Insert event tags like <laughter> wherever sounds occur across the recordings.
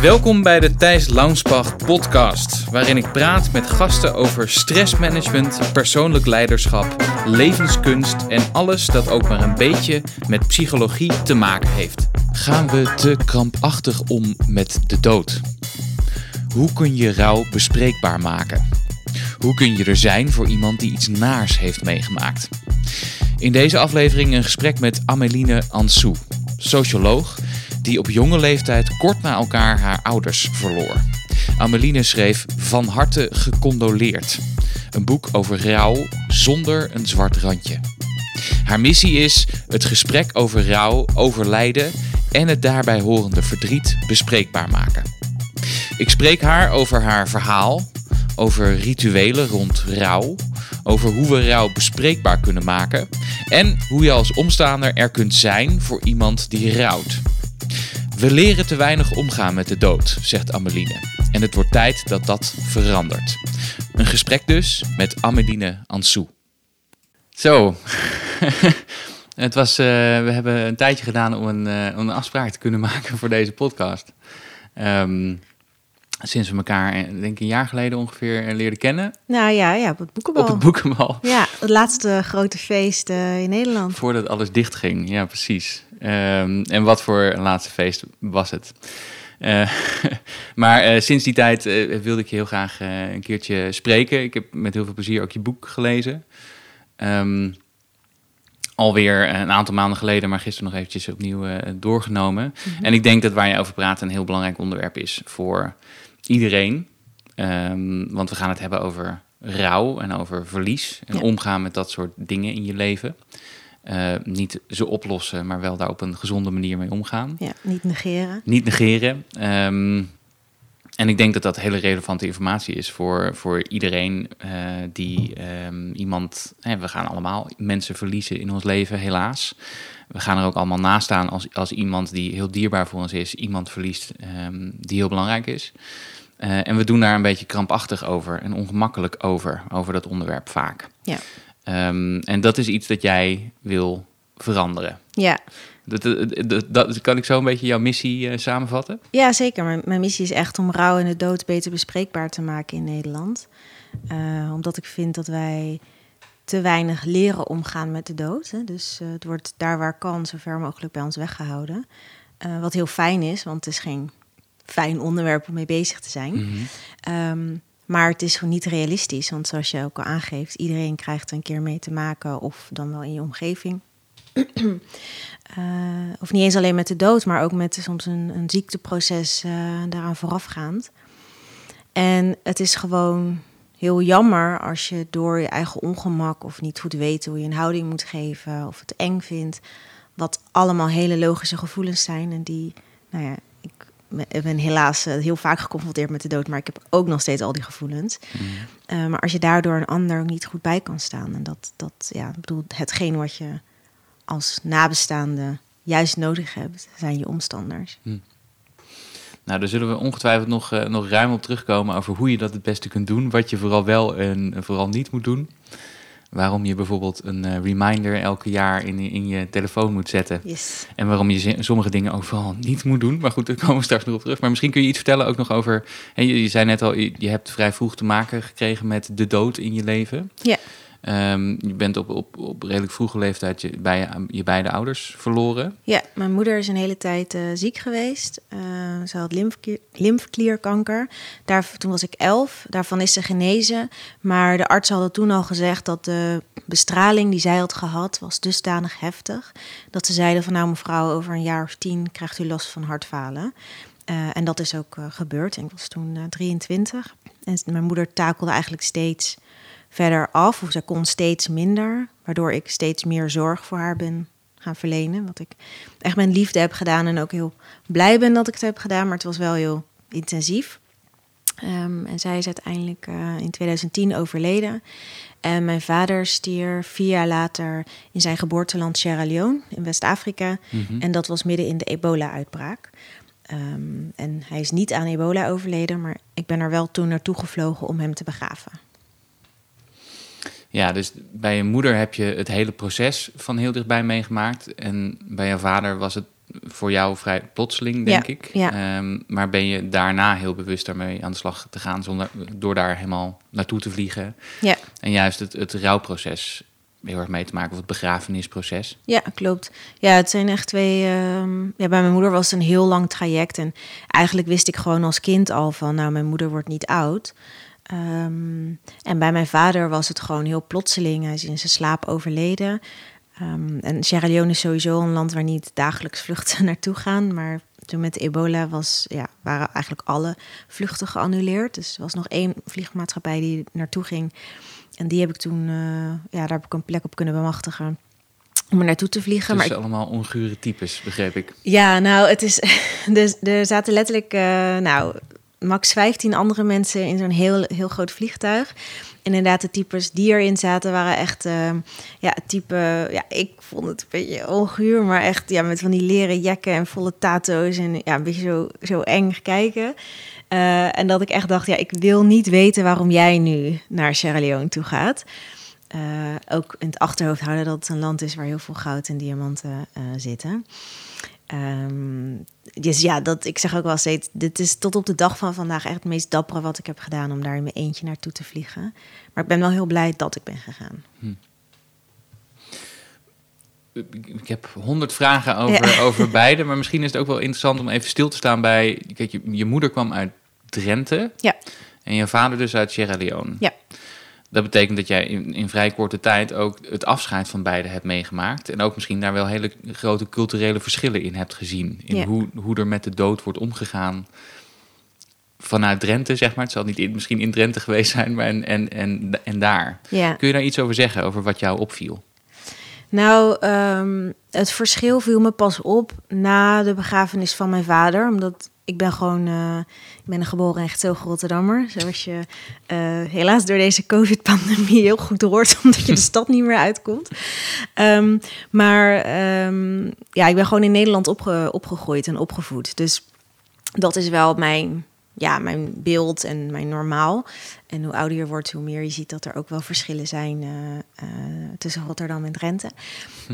Welkom bij de Thijs Launsbach podcast, waarin ik praat met gasten over stressmanagement, persoonlijk leiderschap, levenskunst en alles dat ook maar een beetje met psychologie te maken heeft. Gaan we te krampachtig om met de dood? Hoe kun je rouw bespreekbaar maken? Hoe kun je er zijn voor iemand die iets naars heeft meegemaakt? In deze aflevering een gesprek met Ameline Ansou, socioloog die op jonge leeftijd kort na elkaar haar ouders verloor. Ameline schreef Van harte gecondoleerd. Een boek over rouw zonder een zwart randje. Haar missie is het gesprek over rouw, overlijden en het daarbij horende verdriet bespreekbaar maken. Ik spreek haar over haar verhaal, over rituelen rond rouw, over hoe we rouw bespreekbaar kunnen maken en hoe je als omstaander er kunt zijn voor iemand die rouwt. We leren te weinig omgaan met de dood, zegt Ameline. En het wordt tijd dat dat verandert. Een gesprek dus met Ameline Ansou. Zo, <laughs> het was, uh, we hebben een tijdje gedaan om een, uh, om een afspraak te kunnen maken voor deze podcast. Um, sinds we elkaar, eh, denk ik, een jaar geleden ongeveer leerden kennen. Nou ja, ja op het boekenbal. Op het boekenbal. Ja, het laatste grote feest uh, in Nederland. Voordat alles dicht ging, ja precies. Um, en wat voor een laatste feest was het? Uh, <laughs> maar uh, sinds die tijd uh, wilde ik je heel graag een keertje spreken. Ik heb met heel veel plezier ook je boek gelezen. Um, alweer een aantal maanden geleden, maar gisteren nog eventjes opnieuw doorgenomen. Mm -hmm. En ik denk dat waar je over praat een heel belangrijk onderwerp is voor iedereen. Um, want we gaan het hebben over rouw en over verlies en ja. omgaan met dat soort dingen in je leven. Uh, niet ze oplossen, maar wel daar op een gezonde manier mee omgaan. Ja, niet negeren. Niet negeren. Um, en ik denk dat dat hele relevante informatie is voor, voor iedereen uh, die um, iemand. Hè, we gaan allemaal mensen verliezen in ons leven, helaas. We gaan er ook allemaal naast staan als, als iemand die heel dierbaar voor ons is, iemand verliest um, die heel belangrijk is. Uh, en we doen daar een beetje krampachtig over en ongemakkelijk over, over dat onderwerp vaak. Ja. Um, en dat is iets dat jij wil veranderen. Ja. Dat, dat, dat, kan ik zo een beetje jouw missie uh, samenvatten? Ja, zeker. Mijn, mijn, missie is echt om rouw en de dood beter bespreekbaar te maken in Nederland. Uh, omdat ik vind dat wij te weinig leren omgaan met de dood. Hè. Dus uh, het wordt daar waar kan zo ver mogelijk bij ons weggehouden. wat heel fijn is, want het is geen fijn onderwerp om mee bezig te zijn. Mm -hmm. um, maar het is gewoon niet realistisch, want zoals je ook al aangeeft, iedereen krijgt een keer mee te maken, of dan wel in je omgeving. uh, <clears throat> of niet eens alleen met de dood, maar ook met soms een, een ziekteproces uh, daaraan voorafgaand. En het is gewoon heel jammer als je door je eigen ongemak of niet goed weet hoe je een houding moet geven of het eng vindt, wat allemaal hele logische gevoelens zijn en die, nou ja, ik ben helaas heel vaak geconfronteerd met de dood, maar ik heb ook nog steeds al die gevoelens. Mm. Uh, maar als je daardoor een ander ook niet goed bij kan staan, en dat, dat ja, ik bedoel, hetgeen wat je als nabestaande juist nodig hebt, zijn je omstanders. Mm. Nou, daar zullen we ongetwijfeld nog, uh, nog ruim op terugkomen over hoe je dat het beste kunt doen, wat je vooral wel en vooral niet moet doen. Waarom je bijvoorbeeld een uh, reminder elke jaar in, in je telefoon moet zetten. Yes. En waarom je sommige dingen ook vooral niet moet doen. Maar goed, daar komen we straks nog op terug. Maar misschien kun je iets vertellen ook nog over... Hè, je, je zei net al, je, je, hebt vrij vroeg te maken gekregen met de dood in je leven. Ja. Um, je bent op, op, op redelijk vroege leeftijd je, bij je, beide ouders verloren. Ja, mijn moeder is een hele tijd uh, ziek geweest. Uh, ze had lymfeklier, lymfklierkanker. Toen was ik elf. Daarvan is ze genezen. Maar de artsen hadden toen al gezegd dat de bestraling die zij had gehad... was dusdanig heftig. Dat ze zeiden van nou mevrouw, over een jaar of tien krijgt u last van hartfalen. Uh, en dat is ook gebeurd. Ik was toen 23. En mijn moeder takelde eigenlijk steeds verder af. Of zij kon steeds minder, waardoor ik steeds meer zorg voor haar ben gaan verlenen. Wat ik echt mijn liefde heb gedaan en ook heel blij ben dat ik het heb gedaan. Maar het was wel heel intensief. Um, en zij is uiteindelijk uh, in 2010 overleden. En mijn vader stierf vier jaar later in zijn geboorteland Sierra Leone in West-Afrika. Mm -hmm. En dat was midden in de ebola-uitbraak. Um, en hij is niet aan ebola overleden, maar ik ben er wel toen naartoe gevlogen om hem te begraven. Ja, dus bij je moeder heb je het hele proces van heel dichtbij meegemaakt. En bij je vader was het voor jou vrij plotseling, denk Ja, ik. ja. Ehm, maar ben je daarna heel bewust daarmee aan de slag te gaan, zonder, door daar helemaal naartoe te vliegen. Ja. En juist het, het rouwproces heel erg mee te maken, of het begrafenisproces. Ja, klopt. Ja, het zijn echt twee. ehm, ja, bij mijn moeder was het een heel lang traject. En eigenlijk wist ik gewoon als kind al van, nou, mijn moeder wordt niet oud. Ehm, en bij mijn vader was het gewoon heel plotseling. Hij is in zijn slaap overleden. Ehm, en Sierra Leone is sowieso een land waar niet dagelijks vluchten <laughs> naartoe gaan. Maar toen met ebola was, ja, waren eigenlijk alle vluchten geannuleerd. Dus er was nog één vliegmaatschappij die naartoe ging. En die heb ik toen, eh, ja, daar heb ik een plek op kunnen bemachtigen om er naartoe te vliegen. Dus maar ik- allemaal ongure types, begreep ik. ja, nou, het is. <laughs> Dus er zaten letterlijk, eh, nou, max 15 andere mensen in zo'n heel, heel groot vliegtuig. En inderdaad, de types die erin zaten waren echt, eh, ja, type, ja, ik vond het een beetje onguur, maar echt, ja, met van die leren jacken en volle tato's en ja, een beetje zo, zo eng kijken. Eh, en dat ik echt dacht, ja, ik wil niet weten waarom jij nu naar Sierra Leone toe gaat. Eh, ook in het achterhoofd houden dat het een land is waar heel veel goud en diamanten eh, zitten. Ehm, dus ja, dat, ik zeg ook wel steeds, dit is tot op de dag van vandaag echt het meest dappere wat ik heb gedaan om daar in mijn eentje naartoe te vliegen. Maar ik ben wel heel blij dat ik ben gegaan. Ik ik heb honderd vragen over, Ja. <laughs> over beide, maar misschien is het ook wel interessant om even stil te staan bij... Kijk, je, je moeder kwam uit Drenthe Ja. en je vader dus uit Sierra Leone. Ja. Dat betekent dat jij in, in vrij korte tijd ook het afscheid van beide hebt meegemaakt. En ook misschien daar wel hele grote culturele verschillen in hebt gezien. In Ja. hoe, hoe er met de dood wordt omgegaan vanuit Drenthe, zeg maar. Het zal niet in, misschien in Drenthe geweest zijn, maar en, en, en, en daar. Ja. Kun je daar iets over zeggen, over wat jou opviel? Nou, ehm, het verschil viel me pas op na de begrafenis van mijn vader. Omdat ik ben gewoon, eh, ik ben een geboren en getogen Rotterdammer. Zoals je eh, helaas door deze covid-pandemie heel goed hoort, <laughs> omdat je de stad niet meer uitkomt. Ehm, maar ehm, ja, ik ben gewoon in Nederland opge- opgegroeid en opgevoed. Dus dat is wel mijn, ja, mijn beeld en mijn normaal. En hoe ouder je wordt, hoe meer je ziet dat er ook wel verschillen zijn eh, eh, tussen Rotterdam en Drenthe.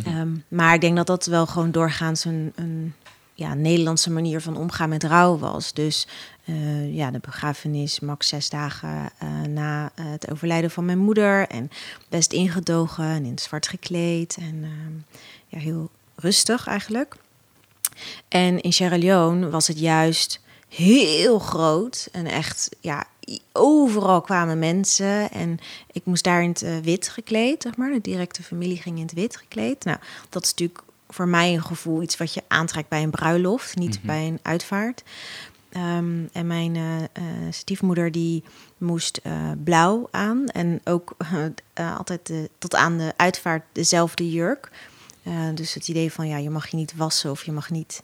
Ehm, maar ik denk dat dat wel gewoon doorgaans een, een ja, Nederlandse manier van omgaan met rouw was. Dus eh, ja, de begrafenis max zes dagen na het overlijden van mijn moeder. En best ingedogen en in het zwart gekleed. En ehm, ja, heel rustig eigenlijk. En in Sierra Leone was het juist heel groot. En echt, ja, overal kwamen mensen. En ik moest daar in het eh, wit gekleed, zeg maar. De directe familie ging in het wit gekleed. Nou, dat is natuurlijk voor mij een gevoel, iets wat je aantrekt bij een bruiloft, niet bij een uitvaart. Ehm, en mijn eh, eh, stiefmoeder die moest blauw aan. En ook altijd de, tot aan de uitvaart dezelfde jurk. Dus het idee van ja, je mag je niet wassen of je mag niet.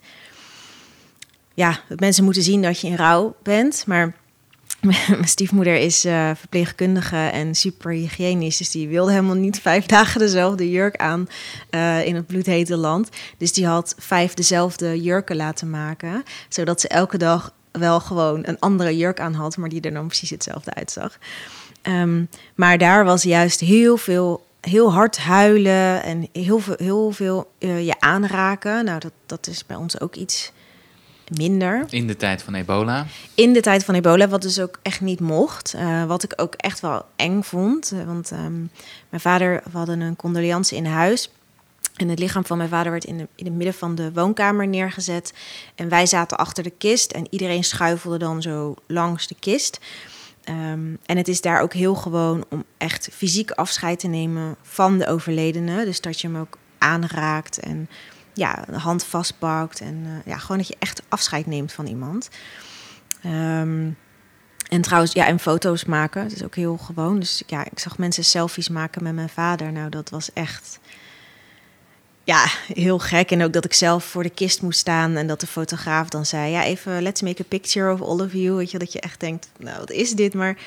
Ja, mensen moeten zien dat je in rouw bent. Maar <laughs> mijn stiefmoeder is eh, verpleegkundige en super hygiënisch. Dus die wilde helemaal niet <laughs> vijf dagen dezelfde jurk aan eh, in het bloedhete land. Dus die had vijf dezelfde jurken laten maken. Zodat ze elke dag wel gewoon een andere jurk aan had, maar die er dan precies hetzelfde uitzag. Ehm, maar daar was juist heel veel, heel hard huilen en heel veel, heel veel eh, je aanraken. Nou, dat, dat is bij ons ook iets minder. In de tijd van ebola. In de tijd van ebola, wat dus ook echt niet mocht. Eh, wat ik ook echt wel eng vond. Eh, want ehm, mijn vader, we hadden een condoleance in huis. En het lichaam van mijn vader werd in, de, in het midden van de woonkamer neergezet. En wij zaten achter de kist en iedereen schuifelde dan zo langs de kist. Ehm, en het is daar ook heel gewoon om echt fysiek afscheid te nemen van de overledene. Dus dat je hem ook aanraakt en ja, de hand vastpakt. En eh, ja, gewoon dat je echt afscheid neemt van iemand. Ehm, en trouwens, ja, en foto's maken. Dat is ook heel gewoon. Dus ja, ik zag mensen selfies maken met mijn vader. Nou, dat was echt ja, heel gek. En ook dat ik zelf voor de kist moest staan en dat de fotograaf dan zei: Ja, even let's make a picture of all of you. Weet je, dat je echt denkt: Nou, wat is dit? Maar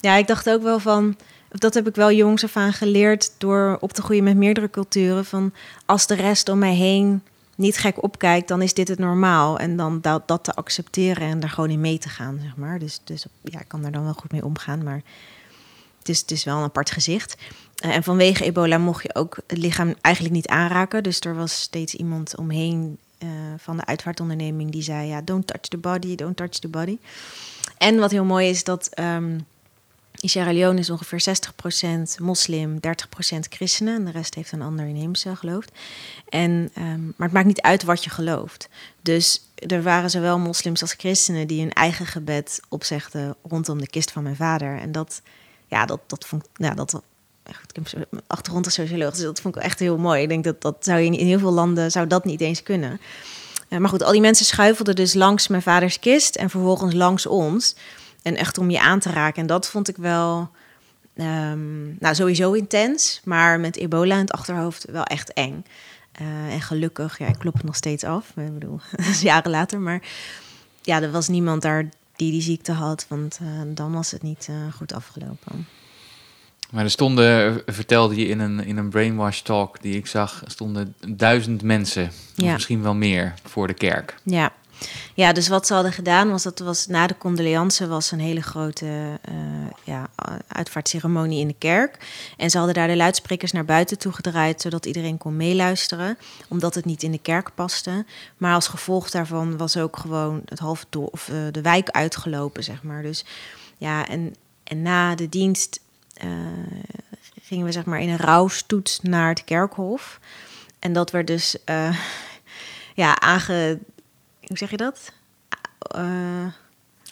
ja, ik dacht ook wel van. Dat heb ik wel jongs af aan geleerd door op te groeien met meerdere culturen. Van als de rest om mij heen niet gek opkijkt, dan is dit het normaal. En dan dat, dat te accepteren en daar gewoon in mee te gaan, zeg maar. Dus, dus ja, ik kan daar dan wel goed mee omgaan. Maar het is, het is wel een apart gezicht. Uh, en vanwege ebola mocht je ook het lichaam eigenlijk niet aanraken. Dus er was steeds iemand omheen eh, van de uitvaartonderneming die zei: ja, don't touch the body, don't touch the body. En wat heel mooi is dat um, in Sierra Leone is ongeveer 60% moslim, 30% christenen. En de rest heeft een ander inheemse geloofd. En, um, maar het maakt niet uit wat je gelooft. Dus er waren zowel moslims als christenen die hun eigen gebed opzegden rondom de kist van mijn vader. En dat, ja, dat, dat vond ja, dat. Ik achtergrond als socioloog, dus dat vond ik echt heel mooi. Ik denk dat dat zou je in heel veel landen zou dat niet eens kunnen. Uh, maar goed, al die mensen schuifelden dus langs mijn vaders kist en vervolgens langs ons. En echt om je aan te raken. En dat vond ik wel, um, nou sowieso intens, maar met ebola in het achterhoofd wel echt eng. Uh, en gelukkig, ja, ik klop het nog steeds af. Ik bedoel, <laughs> dat is jaren later. Maar ja, er was niemand daar die die ziekte had, want uh, dan was het niet uh, goed afgelopen. Maar er stonden, vertelde je in een, in een brainwash talk die ik zag, stonden duizend mensen, ja. misschien wel meer, voor de kerk. Ja. Ja, dus wat ze hadden gedaan was dat was na de condoleance was een hele grote uh, ja, uitvaartceremonie in de kerk. En ze hadden daar de luidsprekers naar buiten toe gedraaid, zodat iedereen kon meeluisteren, omdat het niet in de kerk paste. Maar als gevolg daarvan was ook gewoon het halve of, uh, de wijk uitgelopen, zeg maar. Dus ja, en, en na de dienst uh, gingen we zeg maar in een rouwstoet naar het kerkhof. En dat werd dus <laughs> ja, aange hoe zeg je dat? Uh,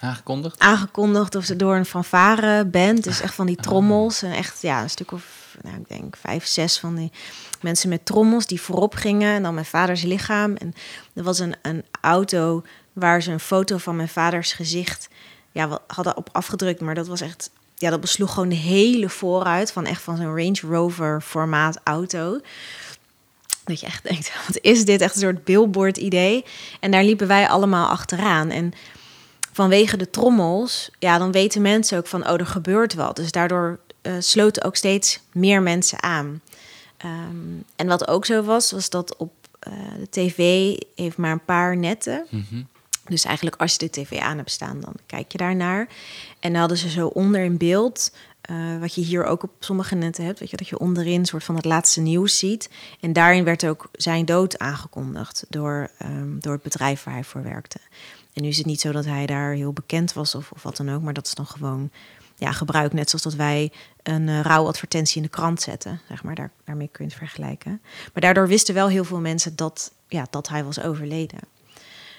aangekondigd? Aangekondigd of ze door een fanfare band. Dus echt van die trommels. En echt ja, een stuk of, nou, ik denk vijf, zes van die mensen met trommels die voorop gingen. En dan mijn vaders lichaam. En er was een, een auto waar ze een foto van mijn vaders gezicht ja, hadden op afgedrukt. Maar dat was echt, ja, dat besloeg gewoon de hele vooruit van echt van zo'n Range Rover formaat auto. Dat je echt denkt, <laughs> wat is dit? Echt een soort billboard idee. En daar liepen wij allemaal achteraan. En vanwege de trommels, ja, dan weten mensen ook van, oh, er gebeurt wat. Dus daardoor uh, sloten ook steeds meer mensen aan. Um, en wat ook zo was, was dat op uh, de tv heeft maar een paar netten. Mm -hmm. Dus eigenlijk als je de tv aan hebt staan, dan kijk je daarnaar. En dan hadden ze zo onder in beeld uh, wat je hier ook op sommige netten hebt, weet je, dat je onderin soort van het laatste nieuws ziet. En daarin werd ook zijn dood aangekondigd door, um, door het bedrijf waar hij voor werkte. En nu is het niet zo dat hij daar heel bekend was of, of wat dan ook, maar dat is dan gewoon ja, gebruik. Net zoals dat wij een uh, rouwadvertentie in de krant zetten, zeg maar. Daar, daarmee kun je het vergelijken. Maar daardoor wisten wel heel veel mensen dat, ja, dat hij was overleden.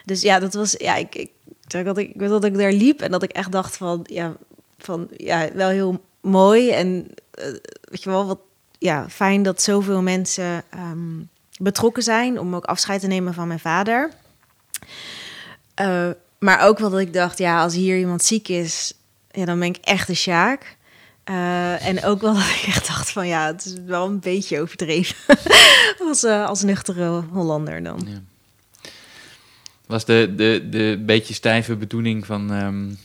Dus ja, dat was, ja, ik, ik, dat ik, dat ik daar liep en dat ik echt dacht van, ja, van, ja, wel heel mooi en uh, weet je wel, wat ja, fijn dat zoveel mensen um, betrokken zijn om ook afscheid te nemen van mijn vader. Uh, maar ook wel dat ik dacht, ja, als hier iemand ziek is, ja, dan ben ik echt de Sjaak. Uh, en ook wel dat ik echt dacht van ja, het is wel een beetje overdreven <laughs> als, als nuchtere Hollander dan. Ja. Was de, de, de beetje stijve bedoeling van um,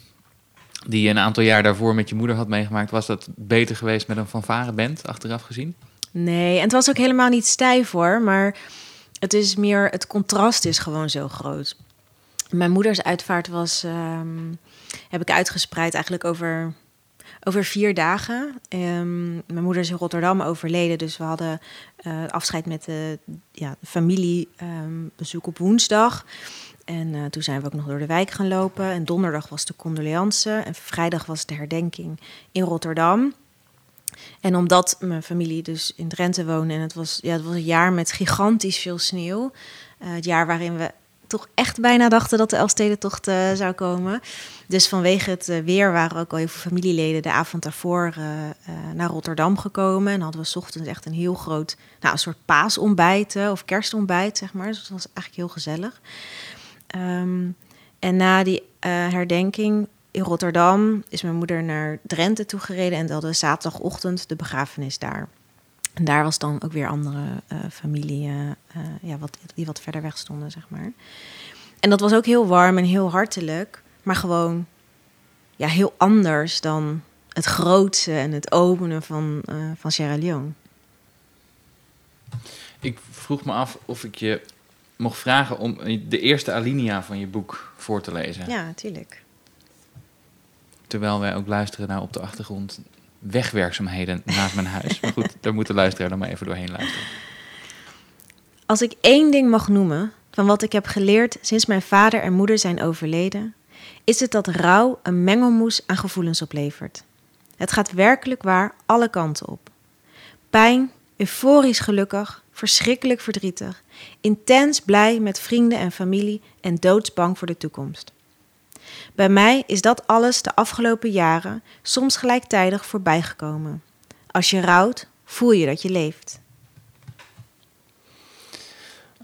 die je een aantal jaar daarvoor met je moeder had meegemaakt, was dat beter geweest met een fanfareband achteraf gezien? Nee, en het was ook helemaal niet stijf hoor, maar het is meer, het contrast is gewoon zo groot. Mijn moeders uitvaart was, um, heb ik uitgespreid eigenlijk over, over vier dagen. Um, mijn moeder is in Rotterdam overleden, dus we hadden uh, afscheid met de ja, familiebezoek um, op woensdag. En uh, toen zijn we ook nog door de wijk gaan lopen. En donderdag was de condoleance. En vrijdag was de herdenking in Rotterdam. En omdat mijn familie dus in Drenthe woonde en het was, ja, het was een jaar met gigantisch veel sneeuw. Uh, het jaar waarin we toch echt bijna dachten dat de Elfstedentocht uh, zou komen. Dus vanwege het weer waren ook al veel familieleden de avond daarvoor naar Rotterdam gekomen. En hadden we ochtends echt een heel groot, nou, een soort paasontbijt of kerstontbijt, zeg maar. Dus dat was eigenlijk heel gezellig. Um, en na die uh, herdenking in Rotterdam is mijn moeder naar Drenthe toegereden en hadden we zaterdagochtend de begrafenis daar. En daar was dan ook weer andere uh, familie uh, ja, wat, die wat verder weg stonden, zeg maar. En dat was ook heel warm en heel hartelijk, maar gewoon ja, heel anders dan het grootste en het openen van, van Sierra Leone. Ik vroeg me af of ik je mocht vragen om de eerste alinea van je boek voor te lezen. Ja, natuurlijk. Terwijl wij ook luisteren naar op de achtergrond wegwerkzaamheden naast mijn huis. Maar goed, daar moet de luisteraar dan maar even doorheen luisteren. Als ik één ding mag noemen van wat ik heb geleerd sinds mijn vader en moeder zijn overleden, is het dat rouw een mengelmoes aan gevoelens oplevert. Het gaat werkelijk waar alle kanten op. Pijn, euforisch gelukkig, verschrikkelijk verdrietig, intens blij met vrienden en familie en doodsbang voor de toekomst. Bij mij is dat alles de afgelopen jaren soms gelijktijdig voorbijgekomen. Als je rouwt, voel je dat je leeft.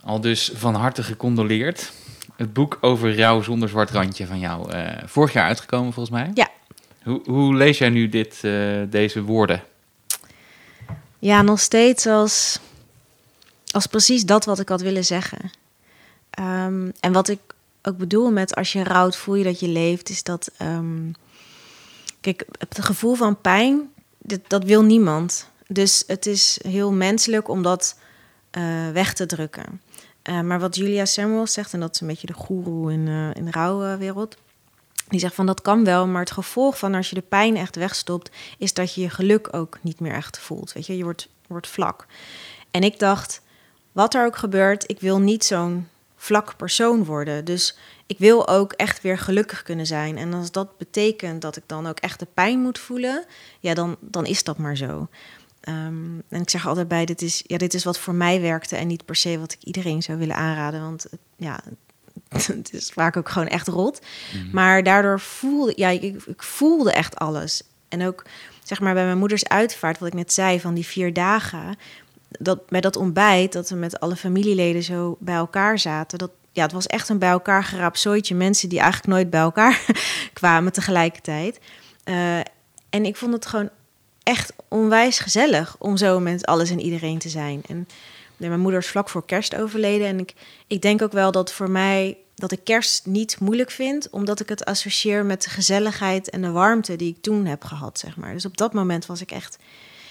Al dus van harte gecondoleerd. Het boek over rouw zonder zwart randje van jou. Uh, vorig jaar uitgekomen volgens mij. Ja. Hoe, hoe lees jij nu dit, uh, deze woorden? Ja, nog steeds als, als precies dat wat ik had willen zeggen. Um, en wat ik ook bedoel met als je rouwt, voel je dat je leeft, is dat. Um, kijk, het gevoel van pijn, dat, dat wil niemand. Dus het is heel menselijk om dat uh, weg te drukken. Uh, maar wat Julia Samuels zegt, en dat is een beetje de goeroe in, uh, in de rouwwereld. Die zegt van dat kan wel, maar het gevolg van als je de pijn echt wegstopt, is dat je je geluk ook niet meer echt voelt. Weet je, je wordt, wordt vlak. En ik dacht, wat er ook gebeurt, ik wil niet zo'n vlak persoon worden. Dus ik wil ook echt weer gelukkig kunnen zijn. En als dat betekent dat ik dan ook echt de pijn moet voelen, ja, dan, dan is dat maar zo. Um, en ik zeg altijd bij, dit is, ja, dit is wat voor mij werkte en niet per se wat ik iedereen zou willen aanraden. Want ja, <laughs> het is vaak ook gewoon echt rot. Mm -hmm. Maar daardoor voelde ja, ik, ik, voelde echt alles. En ook zeg maar bij mijn moeders uitvaart, wat ik net zei, van die vier dagen. Dat, met dat ontbijt, dat we met alle familieleden zo bij elkaar zaten. Dat, ja, het was echt een bij elkaar geraapt zooitje. Mensen die eigenlijk nooit bij elkaar <laughs> kwamen tegelijkertijd. Uh, en ik vond het gewoon echt onwijs gezellig om zo met alles en iedereen te zijn. En mijn moeder is vlak voor kerst overleden. En ik, ik denk ook wel dat voor mij dat ik kerst niet moeilijk vind, omdat ik het associeer met de gezelligheid en de warmte die ik toen heb gehad, zeg maar. Dus op dat moment was ik echt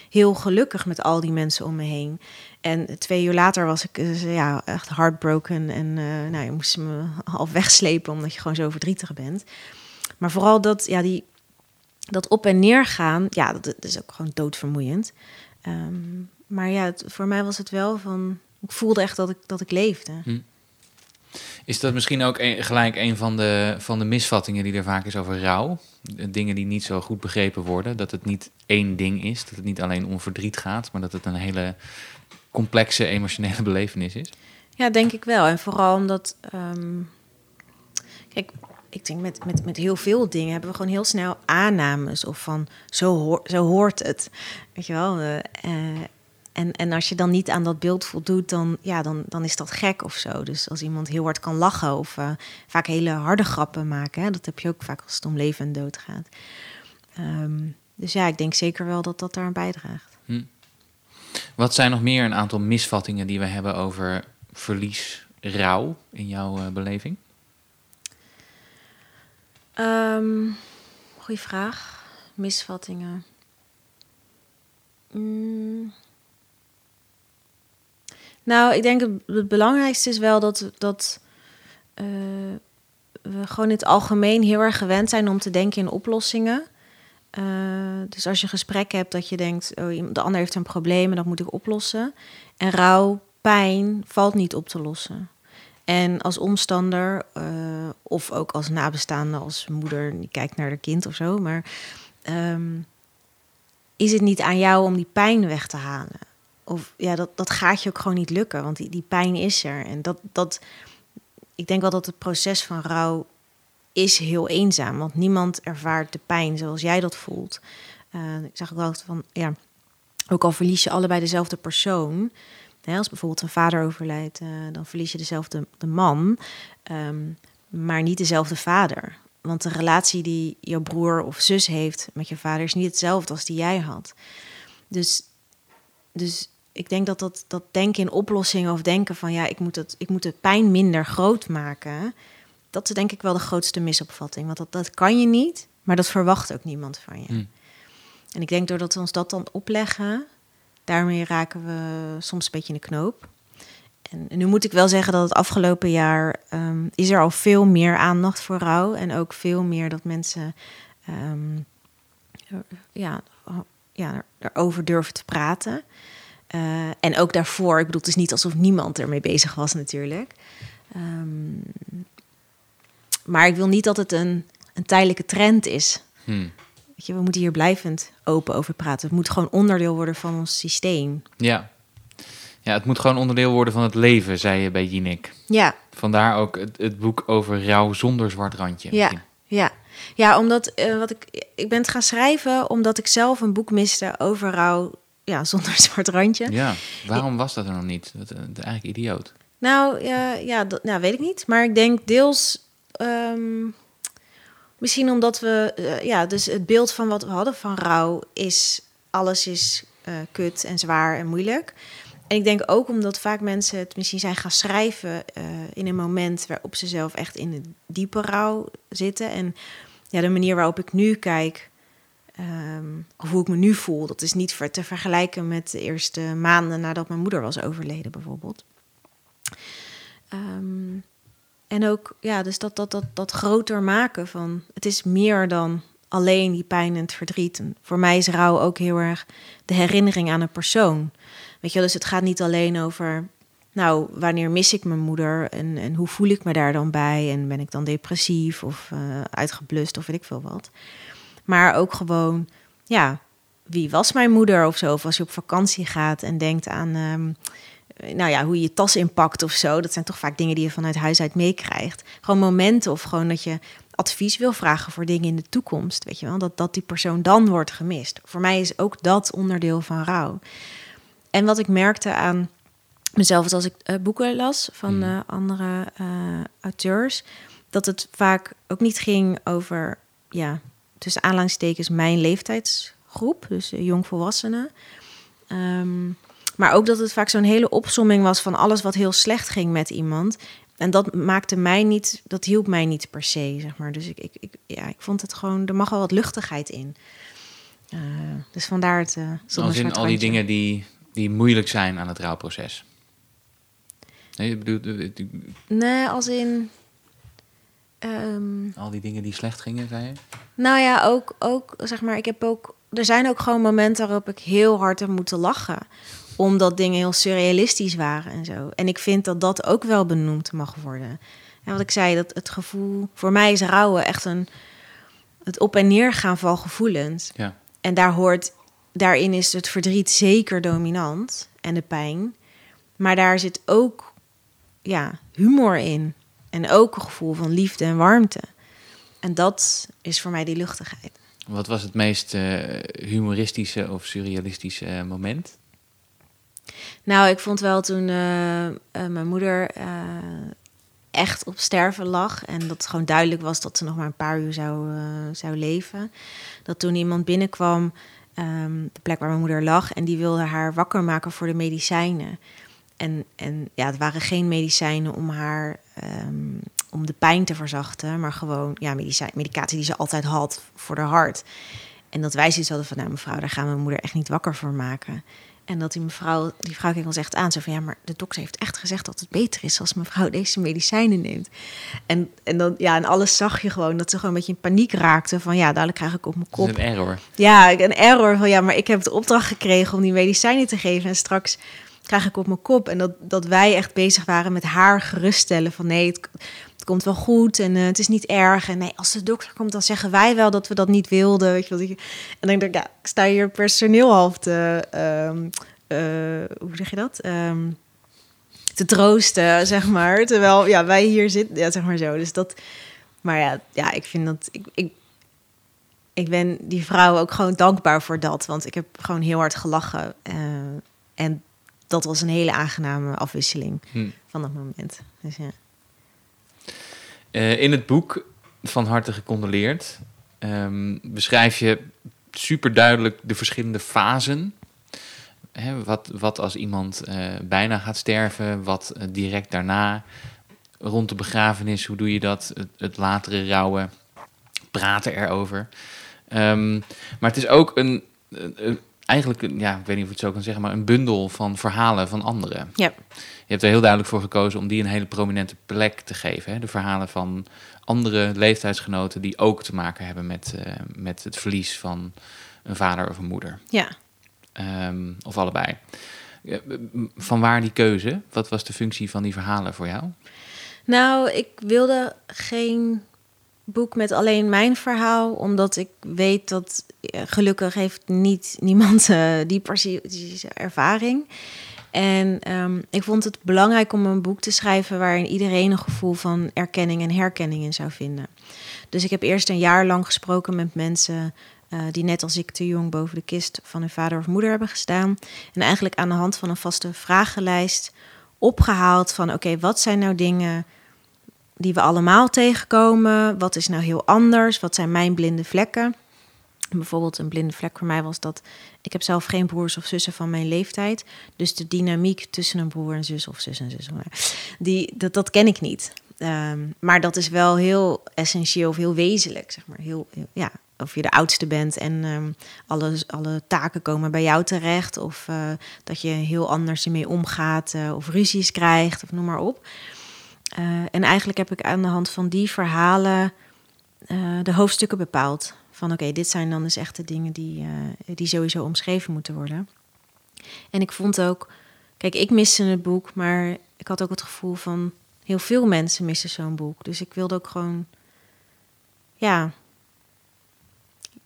heel gelukkig met al die mensen om me heen. En twee uur later was ik dus, ja, echt heartbroken en uh, nou, je moest me <laughs> half wegslepen omdat je gewoon zo verdrietig bent. Maar vooral dat, ja, die, dat op en neer gaan, ja, dat, is ook gewoon doodvermoeiend. Um, maar ja, voor mij was het wel van. Ik voelde echt dat ik, dat ik leefde. Hm. Is dat misschien ook een, gelijk een van de, van de misvattingen die er vaak is over rouw? Dingen die niet zo goed begrepen worden. Dat het niet één ding is. Dat het niet alleen om verdriet gaat, maar dat het een hele complexe emotionele <laughs> belevenis is. Ja, denk ik wel. En vooral omdat. Um, kijk, ik denk met, met, met heel veel dingen hebben we gewoon heel snel aannames. Of van zo, hoor, zo hoort het. Weet je wel. Uh, uh, en, en als je dan niet aan dat beeld voldoet, dan, ja, dan, dan is dat gek of zo. Dus als iemand heel hard kan lachen of uh, vaak hele harde grappen maken, hè, dat heb je ook vaak als het om leven en dood gaat. Um, dus ja, ik denk zeker wel dat dat daar aan bijdraagt. Hm. Wat zijn nog meer een aantal misvattingen die we hebben over verlies, rouw in jouw uh, beleving? Um, goeie vraag. Misvattingen. Mm. Nou, ik denk het, het belangrijkste is wel dat, dat uh, we gewoon in het algemeen heel erg gewend zijn om te denken in oplossingen. Uh, dus als je gesprekken hebt dat je denkt, oh, de ander heeft een probleem en dat moet ik oplossen. En rouw, pijn valt niet op te lossen. En als omstander, uh, of ook als nabestaande, als moeder die kijkt naar haar kind of zo, maar um, is het niet aan jou om die pijn weg te halen? Of ja, dat, dat gaat je ook gewoon niet lukken, want die, die pijn is er. En dat, dat, ik denk wel dat het proces van rouw is heel eenzaam, want niemand ervaart de pijn zoals jij dat voelt. Uh, ik zag ook wel van, ja, ook al verlies je allebei dezelfde persoon, hè, als bijvoorbeeld een vader overlijdt, uh, dan verlies je dezelfde de man, um, maar niet dezelfde vader. Want de relatie die jouw broer of zus heeft met je vader is niet hetzelfde als die jij had. Dus, dus ik denk dat, dat dat denken in oplossingen of denken van ja, ik moet, het, ik moet de pijn minder groot maken. Dat is denk ik wel de grootste misopvatting. Want dat, dat kan je niet, maar dat verwacht ook niemand van je. Mm. En ik denk doordat we ons dat dan opleggen, daarmee raken we soms een beetje in de knoop. En, nu moet ik wel zeggen dat het afgelopen jaar um, is er al veel meer aandacht voor rouw. En ook veel meer dat mensen um, ja, ja, erover durven te praten. Uh, en ook daarvoor, ik bedoel, het is niet alsof niemand ermee bezig was natuurlijk. Ehm, maar ik wil niet dat het een, een tijdelijke trend is. Hmm. Weet je, we moeten hier blijvend open over praten. Het moet gewoon onderdeel worden van ons systeem. Ja. ja, het moet gewoon onderdeel worden van het leven, zei je bij Jinek. Ja, Vandaar ook het, het boek over rouw zonder zwart randje. Ja. misschien. ja. Ja, omdat eh, wat ik, ik ben het gaan schrijven omdat ik zelf een boek miste over rouw ja, <laughs> zonder zwart randje. ja. Waarom was dat er nog niet? Dat, eh, eigenlijk idioot. Nou, ja, ja dat nou, weet ik niet. Maar ik denk deels ehm, misschien omdat we, eh, ja, dus het beeld van wat we hadden van rouw is alles is eh, kut en zwaar en moeilijk. En ik denk ook omdat vaak mensen het misschien zijn gaan schrijven in een moment waarop ze zelf echt in de diepe rouw zitten. En ja, de manier waarop ik nu kijk, ehm, of hoe ik me nu voel, dat is niet te vergelijken met de eerste maanden nadat mijn moeder was overleden, bijvoorbeeld. Ehm, en ook, ja, dus dat, dat, dat, dat groter maken van het is meer dan alleen die pijn en het verdriet. Voor mij is rouw ook heel erg de herinnering aan een persoon. Weet je, dus het gaat niet alleen over, nou, wanneer mis ik mijn moeder en, en hoe voel ik me daar dan bij? En ben ik dan depressief of eh, uitgeblust of weet ik veel wat. Maar ook gewoon, ja, wie was mijn moeder of zo? Of als je op vakantie gaat en denkt aan, ehm, nou ja, hoe je je tas inpakt of zo. Dat zijn toch vaak dingen die je vanuit huis uit meekrijgt. Gewoon momenten of gewoon dat je advies wil vragen voor dingen in de toekomst. Weet je wel, dat, dat die persoon dan wordt gemist. Voor mij is ook dat onderdeel van rouw. En wat ik merkte aan mezelf als ik eh, boeken las van eh, andere eh, auteurs, dat het vaak ook niet ging over, ja, tussen aanhalingstekens mijn leeftijdsgroep, dus eh, jongvolwassenen. Ehm, maar ook dat het vaak zo'n hele opsomming was van alles wat heel slecht ging met iemand. En dat maakte mij niet, dat hielp mij niet per se, zeg maar. Dus ik, ik, ik, ja, ik vond het gewoon, er mag wel wat luchtigheid in. Eh, dus vandaar het. eh Als in zwart al die dingen die, die moeilijk zijn aan het rouwproces. Nee, ik bedoel, eh, die- Nee, als in. Ehm, al die dingen die slecht gingen, zei je? nou ja, ook, ook, zeg maar, ik heb ook. Er zijn ook gewoon momenten waarop ik heel hard heb moeten lachen. Omdat dingen heel surrealistisch waren en zo. En ik vind dat dat ook wel benoemd mag worden. En wat ik zei, dat het gevoel. Voor mij is rouwen echt een. Het op en neer gaan van gevoelens. Ja. En daar hoort, daarin is het verdriet zeker dominant en de pijn. Maar daar zit ook ja, humor in. En ook een gevoel van liefde en warmte. En dat is voor mij die luchtigheid. Wat was het meest eh, humoristische of surrealistische eh, moment? Nou, ik vond wel toen eh, mijn moeder echt op sterven lag. En dat het gewoon duidelijk was dat ze nog maar een paar uur zou, zou leven. Dat toen iemand binnenkwam, ehm, de plek waar mijn moeder lag, en die wilde haar wakker maken voor de medicijnen. En, en ja, het waren geen medicijnen om haar ehm, om de pijn te verzachten, maar gewoon ja, medicijn, medicatie die ze altijd had voor haar hart. En dat wij zoiets hadden van, nou mevrouw, daar gaan we mijn moeder echt niet wakker voor maken. En dat die mevrouw, die vrouw keek ons echt aan. Zo van, ja, maar de dokter heeft echt gezegd dat het beter is als mevrouw deze medicijnen neemt. En, en dan, ja, en alles zag je gewoon dat ze gewoon een beetje in paniek raakte. Van, ja, dadelijk krijg ik op mijn kop. een error. Ja, een error van, ja, maar ik heb de opdracht gekregen om die medicijnen te geven. En straks krijg ik op mijn kop. En dat, dat wij echt bezig waren met haar geruststellen. Van, nee, het, komt wel goed en eh, het is niet erg. En nee, als de dokter komt, dan zeggen wij wel dat we dat niet wilden. Weet je wel. En dan denk ik, ja, ik sta hier personeel half te... eh, hoe zeg je dat? Ehm, te troosten, zeg maar. Terwijl ja, wij hier zitten, ja, zeg maar zo. Dus dat... Maar ja, ja ik vind dat... Ik, ik, ik ben die vrouw ook gewoon dankbaar voor dat. Want ik heb gewoon heel hard gelachen. eh, en dat was een hele aangename afwisseling Hm. van dat moment. Dus ja. Eh, in het boek Van harte gecondoleerd ehm, beschrijf je super duidelijk de verschillende fasen. Hè, wat, wat als iemand eh, bijna gaat sterven, wat eh, direct daarna, rond de begrafenis, hoe doe je dat, het, het latere rouwen, praten erover. Ehm, maar het is ook een- een- eigenlijk, ja, ik weet niet of ik het zo kan zeggen, maar een bundel van verhalen van anderen. Ja. Je hebt er heel duidelijk voor gekozen om die een hele prominente plek te geven. Hè? De verhalen van andere leeftijdsgenoten die ook te maken hebben met, eh, met het verlies van een vader of een moeder. ja. Ehm, of allebei. Van waar die keuze? Wat was de functie van die verhalen voor jou? Nou, ik wilde geen boek met alleen mijn verhaal, omdat ik weet dat eh, gelukkig heeft niet <laughs> niemand uh, die ervaring. En ehm, ik vond het belangrijk om een boek te schrijven waarin iedereen een gevoel van erkenning en herkenning in zou vinden. Dus ik heb eerst een jaar lang gesproken met mensen uh, die net als ik te jong boven de kist van hun vader of moeder hebben gestaan. En eigenlijk aan de hand van een vaste vragenlijst opgehaald van oké, wat zijn nou dingen die we allemaal tegenkomen? Wat is nou heel anders? Wat zijn mijn blinde vlekken? Bijvoorbeeld een blinde vlek voor mij was dat ik heb zelf geen broers of zussen van mijn leeftijd. Dus de dynamiek tussen een broer en zus of zus en zus, die, dat, dat ken ik niet. Ehm, maar dat is wel heel essentieel of heel wezenlijk, zeg maar. Heel, ja, of je de oudste bent en um, alle, alle taken komen bij jou terecht. Of uh, dat je heel anders ermee omgaat uh, of ruzies krijgt of noem maar op. Uh, en eigenlijk heb ik aan de hand van die verhalen de hoofdstukken bepaald. Van oké, dit zijn dan dus echt de dingen die, die sowieso omschreven moeten worden. En ik vond ook, kijk, ik miste het boek, maar ik had ook het gevoel van heel veel mensen missen zo'n boek. Dus ik wilde ook gewoon, ja,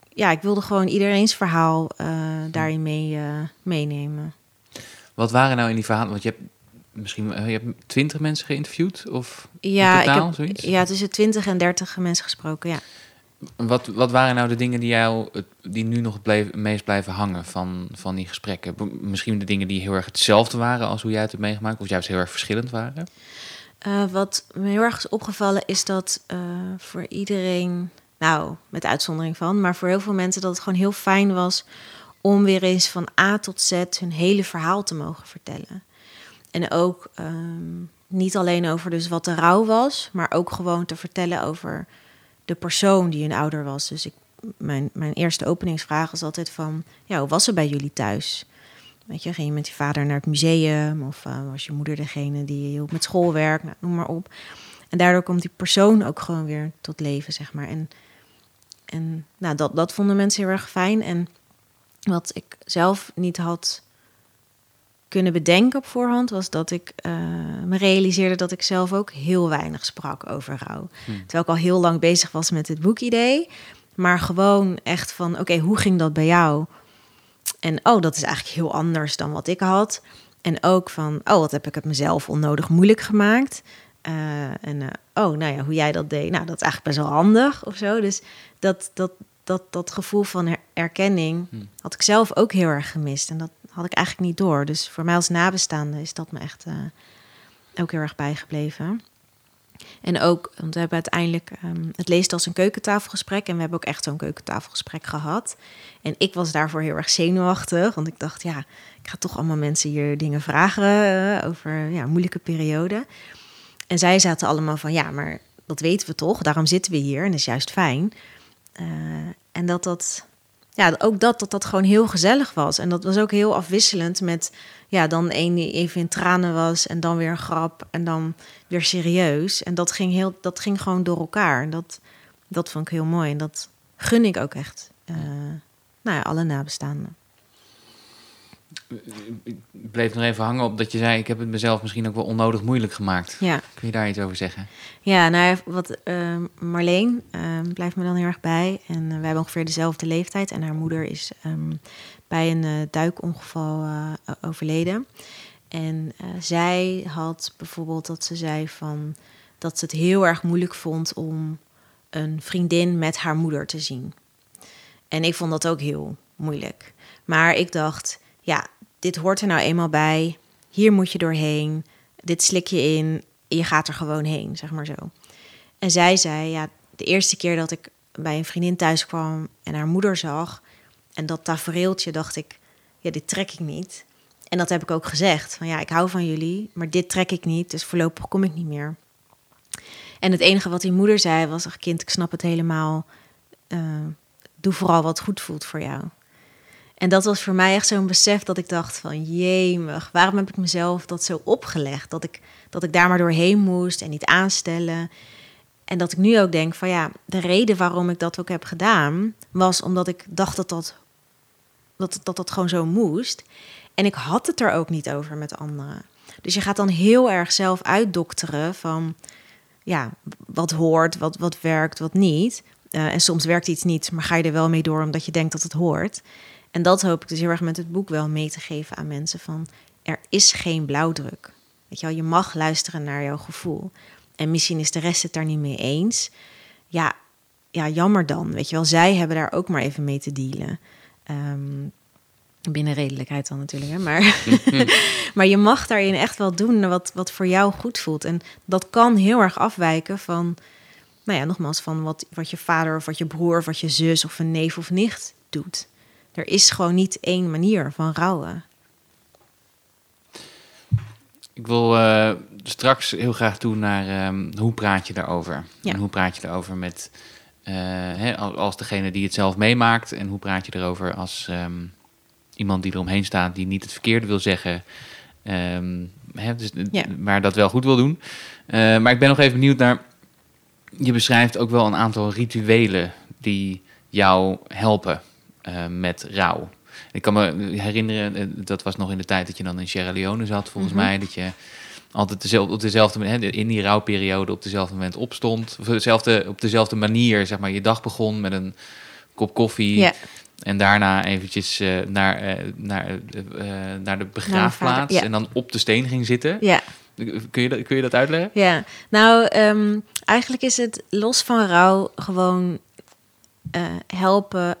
ja, ik wilde gewoon iedereen's verhaal uh, daarin mee, meenemen. Wat waren nou in die verhalen? Want je hebt misschien eh, je hebt twintig mensen geïnterviewd of ja, totaal, ik heb, zoiets? Ja, tussen twintig en dertig mensen gesproken, ja. Wat, wat waren nou de dingen die jou die nu nog bleef, meest blijven hangen van, van die gesprekken? Misschien de dingen die heel erg hetzelfde waren als hoe jij het hebt meegemaakt, of juist heel erg verschillend waren? Uh, wat me heel erg is opgevallen is dat uh, voor iedereen nou, met uitzondering van, maar voor heel veel mensen dat het gewoon heel fijn was om weer eens van A tot Z hun hele verhaal te mogen vertellen. En ook um, niet alleen over dus wat de rouw was, maar ook gewoon te vertellen over de persoon die een ouder was. Dus ik, mijn, mijn eerste openingsvraag was altijd van, ja, hoe was het bij jullie thuis? Weet je, ging je met je vader naar het museum of uh, was je moeder degene die hielp met schoolwerk, nou, noem maar op. En daardoor komt die persoon ook gewoon weer tot leven, zeg maar. En en nou, dat, dat vonden mensen heel erg fijn. En wat ik zelf niet had kunnen bedenken op voorhand, was dat ik uh, me realiseerde dat ik zelf ook heel weinig sprak over rouw. Hmm. Terwijl ik al heel lang bezig was met het boekidee. Maar gewoon echt van, oké, hoe ging dat bij jou? En oh, dat is eigenlijk heel anders dan wat ik had. En ook van, oh, wat heb ik het mezelf onnodig moeilijk gemaakt. Uh, en uh, oh, nou ja, hoe jij dat deed, nou, dat is eigenlijk best wel handig of zo. Dus dat, dat, dat, dat gevoel van erkenning hmm. had ik zelf ook heel erg gemist. En dat had ik eigenlijk niet door. Dus voor mij als nabestaande is dat me echt uh, ook heel erg bijgebleven. En ook, want we hebben uiteindelijk, um, het leest als een keukentafelgesprek. En we hebben ook echt zo'n keukentafelgesprek gehad. En ik was daarvoor heel erg zenuwachtig. Want ik dacht, ja, ik ga toch allemaal mensen hier dingen vragen uh, over ja, moeilijke periode. En zij zaten allemaal van, ja, maar dat weten we toch. Daarom zitten we hier en dat is juist fijn. Uh, en dat dat, ja, ook dat, dat dat gewoon heel gezellig was. En dat was ook heel afwisselend met, ja, dan één die even in tranen was en dan weer een grap en dan weer serieus. En dat ging, heel, dat ging gewoon door elkaar. En dat, dat vond ik heel mooi. En dat gun ik ook echt, uh, nou ja, alle nabestaanden ik bleef nog even hangen op dat je zei: Ik heb het mezelf misschien ook wel onnodig moeilijk gemaakt. Ja. Kun je daar iets over zeggen? Ja, nou, wat uh, Marleen uh, blijft me dan heel erg bij. En uh, we hebben ongeveer dezelfde leeftijd. En haar moeder is um, bij een uh, duikongeval overleden. En zij had bijvoorbeeld dat ze zei van dat ze het heel erg moeilijk vond om een vriendin met haar moeder te zien. En ik vond dat ook heel moeilijk. Maar ik dacht, ja, dit hoort er nou eenmaal bij. Hier moet je doorheen. Dit slik je in. Je gaat er gewoon heen, zeg maar zo. En zij zei, ja, de eerste keer dat ik bij een vriendin thuis kwam en haar moeder zag... en dat tafereeltje, dacht ik, ja, dit trek ik niet. En dat heb ik ook gezegd. Van ja, ik hou van jullie, maar dit trek ik niet. Dus voorlopig kom ik niet meer. En het enige wat die moeder zei was... Ach kind, ik snap het helemaal. Uh, doe vooral wat goed voelt voor jou. En dat was voor mij echt zo'n besef dat ik dacht van jemig, waarom heb ik mezelf dat zo opgelegd? Dat ik, dat ik daar maar doorheen moest en niet aanstellen. En dat ik nu ook denk van ja, de reden waarom ik dat ook heb gedaan, was omdat ik dacht dat dat, dat, dat, dat gewoon zo moest. En ik had het er ook niet over met anderen. Dus je gaat dan heel erg zelf uitdokteren van ja, wat hoort, wat, wat werkt, wat niet. Eh, en soms werkt iets niet, maar ga je er wel mee door omdat je denkt dat het hoort. En dat hoop ik dus heel erg met het boek wel mee te geven aan mensen van er is geen blauwdruk. Weet je wel, je mag luisteren naar jouw gevoel. En misschien is de rest het daar niet mee eens. Ja, ja, jammer dan. Weet je wel, zij hebben daar ook maar even mee te dealen. Ehm, binnen redelijkheid dan natuurlijk, hè? Maar, <laughs> <laughs> maar je mag daarin echt wel doen wat, wat voor jou goed voelt. En dat kan heel erg afwijken van, nou ja, nogmaals, van wat, wat je vader of wat je broer of wat je zus of een neef of nicht doet. Er is gewoon niet één manier van rouwen. Ik wil uh, straks heel graag toe naar um, hoe praat je daarover? Ja. En hoe praat je daarover met uh, hè, als degene die het zelf meemaakt? En hoe praat je erover als um, iemand die eromheen staat die niet het verkeerde wil zeggen, um, hè, dus, ja. maar dat wel goed wil doen? Uh, maar ik ben nog even benieuwd naar. Je beschrijft ook wel een aantal rituelen die jou helpen met rouw. Ik kan me herinneren, eh, dat was nog in de tijd dat je dan in Sierra Leone zat, volgens mhm. mij, dat je altijd dezelfde, op dezelfde in die rouwperiode op dezelfde moment opstond. Of dezelfde, op dezelfde manier, zeg maar, je dag begon met een kop koffie. En daarna eventjes uh, naar, uh, naar, uh, naar de begraafplaats en dan op de steen ging zitten. Ja. Kun je, dat, kun je dat uitleggen? Ja, nou, um, eigenlijk is het los van rouw gewoon helpen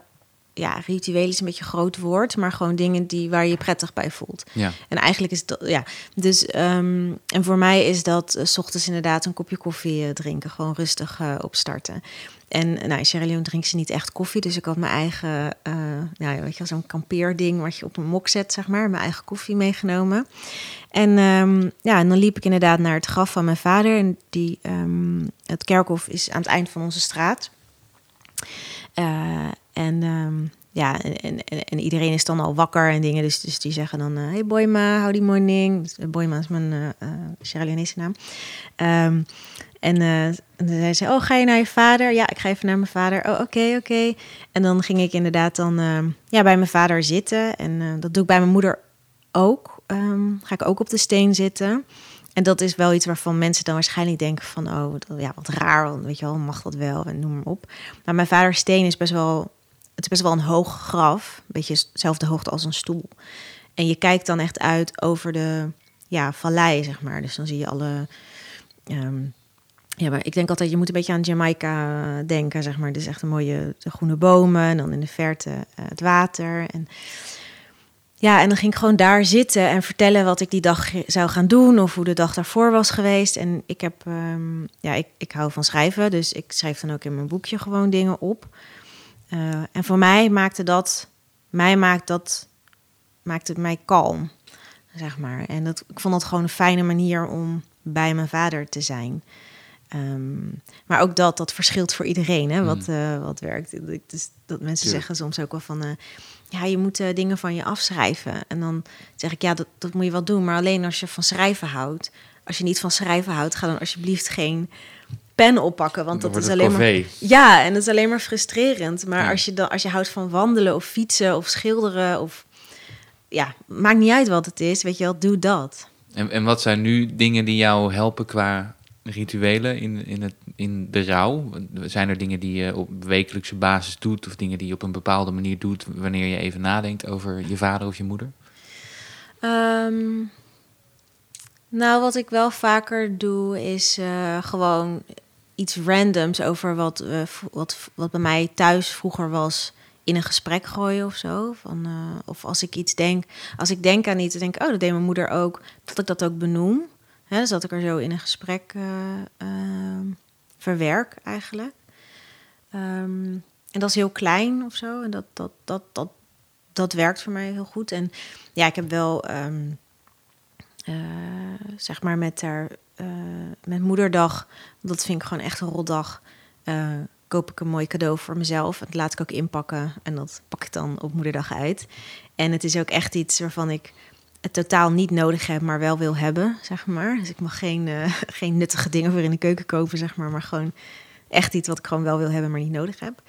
ja, ritueel is een beetje een groot woord, maar gewoon dingen die waar je, je prettig bij voelt. Ja. En eigenlijk is dat, ja. Dus, um, en voor mij is dat uh, s ochtends inderdaad een kopje koffie uh, drinken, gewoon rustig uh, opstarten. En nou, in Sierra Leone drinkt ze niet echt koffie, dus ik had mijn eigen, ja, weet je, zo'n kampeerding wat je op een mok zet, zeg maar, mijn eigen koffie meegenomen. En um, ja, en dan liep ik inderdaad naar het graf van mijn vader en die, um, het kerkhof is aan het eind van onze straat. En um, ja, en, en, en, iedereen is dan al wakker en dingen. Dus, dus die zeggen dan, uh, hey Boyma, howdy morning. Uh, Boyma is mijn uh, Sierra Leonese naam. Um, en, en dan zei ze, oh, ga je naar je vader? Ja, ik ga even naar mijn vader. Oh, oké, oké. En dan ging ik inderdaad dan ehm, ja, bij mijn vader zitten. En dat doe ik bij mijn moeder ook. Ga ik ook op de steen zitten. En dat is wel iets waarvan mensen dan waarschijnlijk denken van... oh, ja, wat raar, weet je wel, mag dat wel en noem maar op. Maar mijn vaders steen is best wel het is best wel een hoog graf, een beetje dezelfde hoogte als een stoel. En je kijkt dan echt uit over de ja, vallei, zeg maar. Dus dan zie je alle. Um, ja, maar ik denk altijd, je moet een beetje aan Jamaica denken, zeg maar. Dus echt een mooie de groene bomen en dan in de verte uh, het water. En ja, en dan ging ik gewoon daar zitten en vertellen wat ik die dag zou gaan doen of hoe de dag daarvoor was geweest. En ik heb, um, ja, ik, ik hou van schrijven, dus ik schrijf dan ook in mijn boekje gewoon dingen op. Uh, en voor mij maakte dat, mij maakt dat, maakte het mij kalm, zeg maar. En dat, ik vond dat gewoon een fijne manier om bij mijn vader te zijn. Um, maar ook dat, dat verschilt voor iedereen, hè, wat, uh, wat werkt. Dus dat mensen zeggen soms ook wel van, uh, ja, je moet uh, dingen van je afschrijven. En dan zeg ik, ja, dat, dat moet je wel doen, maar alleen als je van schrijven houdt. Als je niet van schrijven houdt, ga dan alsjeblieft geen pen oppakken. Want dat is alleen maar. Ja, en dat is alleen maar frustrerend. Maar als, je dan, als je houdt van wandelen of fietsen of schilderen of. Ja, maakt niet uit wat het is. Weet je wel, doe dat. En, en wat zijn nu dingen die jou helpen qua rituelen in, in, het, in de rouw? Zijn er dingen die je op wekelijkse basis doet, of dingen die je op een bepaalde manier doet wanneer je even nadenkt over je vader of je moeder? Ehm, nou, wat ik wel vaker doe, is uh, gewoon iets randoms over wat, uh, wat, wat bij mij thuis vroeger was in een gesprek gooien of zo. Van, uh, of als ik iets denk, als ik denk aan iets, denk ik, oh, dat deed mijn moeder ook, dat ik dat ook benoem. Hè, dus dat ik er zo in een gesprek uh, verwerk eigenlijk. Um, en dat is heel klein of zo. En dat, dat, dat, dat, dat werkt voor mij heel goed. En ja, ik heb wel, um, zeg maar, met haar uh, met moederdag, dat vind ik gewoon echt een rotdag. Uh, koop ik een mooi cadeau voor mezelf. Dat laat ik ook inpakken en dat pak ik dan op moederdag uit. En het is ook echt iets waarvan ik het totaal niet nodig heb, maar wel wil hebben, zeg maar. Dus ik mag geen, <laughs> geen nuttige dingen voor in de keuken kopen, zeg maar. Maar gewoon echt iets wat ik gewoon wel wil hebben, maar niet nodig heb.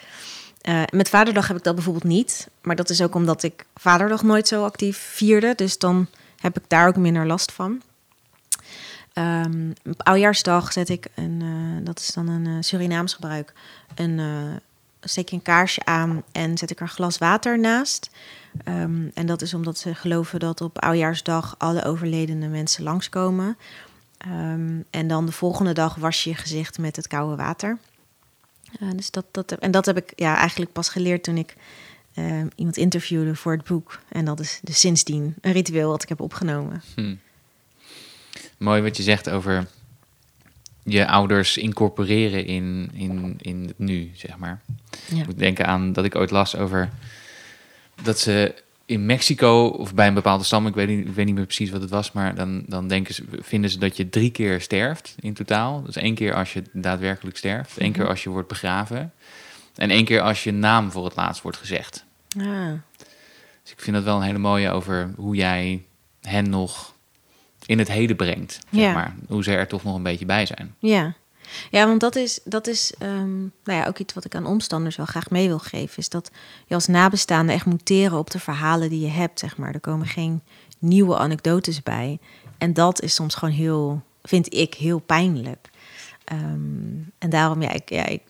Met Vaderdag heb ik dat bijvoorbeeld niet. Maar dat is ook omdat ik Vaderdag nooit zo actief vierde. Dus dan heb ik daar ook minder last van. Ehm, op oudjaarsdag zet ik een, eh, dat is dan een uh, Surinaams gebruik, een, uh, steek je een kaarsje aan en zet ik er glas water naast. Ehm, en dat is omdat ze geloven dat op oudjaarsdag alle overledene mensen langskomen. Um, en dan de volgende dag was je je gezicht met het koude water. dus dat, dat, en dat heb ik ja, eigenlijk pas geleerd toen ik iemand interviewde voor het boek. En dat is dus sindsdien een ritueel wat ik heb opgenomen. Hm mooi wat je zegt over je ouders incorporeren in, in, in het nu, zeg maar. Ja. Ik moet denken aan dat ik ooit las over dat ze in Mexico of bij een bepaalde stam, ik weet niet, ik weet niet meer precies wat het was, maar dan, dan denken ze, vinden ze dat je drie keer sterft in totaal. Dus één keer als je daadwerkelijk sterft, één keer mhm. als je wordt begraven en één keer als je naam voor het laatst wordt gezegd. Ah. Dus ik vind dat wel een hele mooie over hoe jij hen nog in het heden brengt. Zeg ja. maar. Hoe ze er toch nog een beetje bij zijn. Ja, ja want dat is, dat is um, nou ja, ook iets wat ik aan omstanders wel graag mee wil geven. Is dat je als nabestaande echt moet teren op de verhalen die je hebt. Zeg maar. Er komen geen nieuwe anekdotes bij. En dat is soms gewoon heel, vind ik, heel pijnlijk. Um, en daarom, ja, ik, ja, ik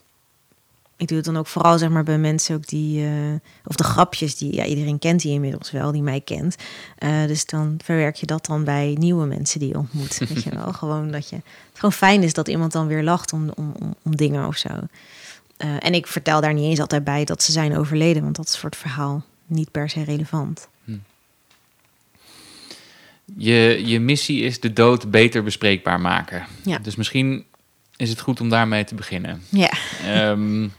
ik doe het dan ook vooral zeg maar bij mensen ook die, uh, of de grapjes die, ja, iedereen kent die inmiddels wel, die mij kent. Uh, dus dan verwerk je dat dan bij nieuwe mensen die je ontmoet. Weet je wel, <laughs> gewoon dat je, het gewoon fijn is dat iemand dan weer lacht om, om, om, om dingen of zo. Uh, en ik vertel daar niet eens altijd bij dat ze zijn overleden, want dat is voor het verhaal niet per se relevant. Hm. Je, je missie is de dood beter bespreekbaar maken. Ja. Dus misschien is het goed om daarmee te beginnen. Ja. Um,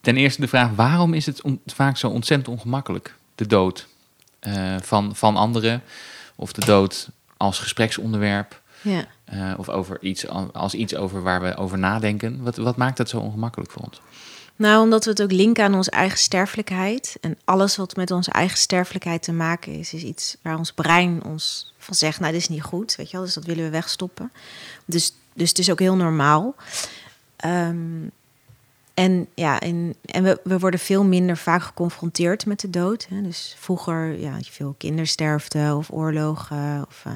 ten eerste de vraag: waarom is het vaak zo ontzettend ongemakkelijk? De dood uh, van, van anderen of de dood als gespreksonderwerp. Ja. Uh, of over iets, als iets over waar we over nadenken. Wat, wat maakt dat zo ongemakkelijk voor ons? Nou, omdat we het ook linken aan onze eigen sterfelijkheid. En alles wat met onze eigen sterfelijkheid te maken is, is iets waar ons brein ons van zegt: Nou, dit is niet goed. Weet je wel, dus dat willen we wegstoppen. Dus, dus het is ook heel normaal. Um, en ja, en, en we, we worden veel minder vaak geconfronteerd met de dood. Hè. Dus vroeger ja, had je veel kindersterfte of oorlogen of uh,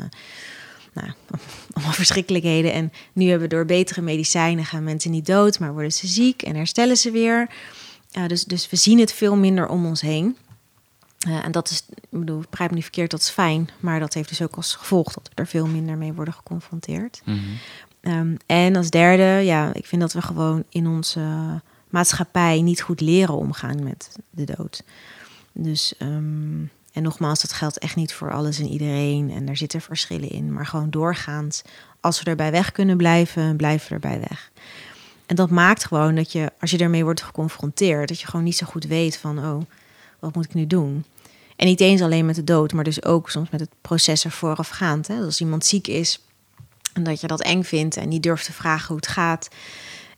nou, <laughs> allemaal verschrikkelijkheden. En nu hebben we door betere medicijnen gaan mensen niet dood, maar worden ze ziek en herstellen ze weer. Uh, dus, dus we zien het veel minder om ons heen. Uh, en dat is, ik bedoel, ik begrijp me niet verkeerd, dat is fijn. Maar dat heeft dus ook als gevolg dat we er veel minder mee worden geconfronteerd. Mm -hmm. um, en als derde, ja, ik vind dat we gewoon in onze maatschappij niet goed leren omgaan met de dood. Dus, um, en nogmaals, dat geldt echt niet voor alles en iedereen. En daar zitten verschillen in. Maar gewoon doorgaans, als we erbij weg kunnen blijven, blijven we erbij weg. En dat maakt gewoon dat je, als je ermee wordt geconfronteerd, dat je gewoon niet zo goed weet van, oh, wat moet ik nu doen? En niet eens alleen met de dood, maar dus ook soms met het proces er voorafgaand. Hè? Als iemand ziek is en dat je dat eng vindt en niet durft te vragen hoe het gaat.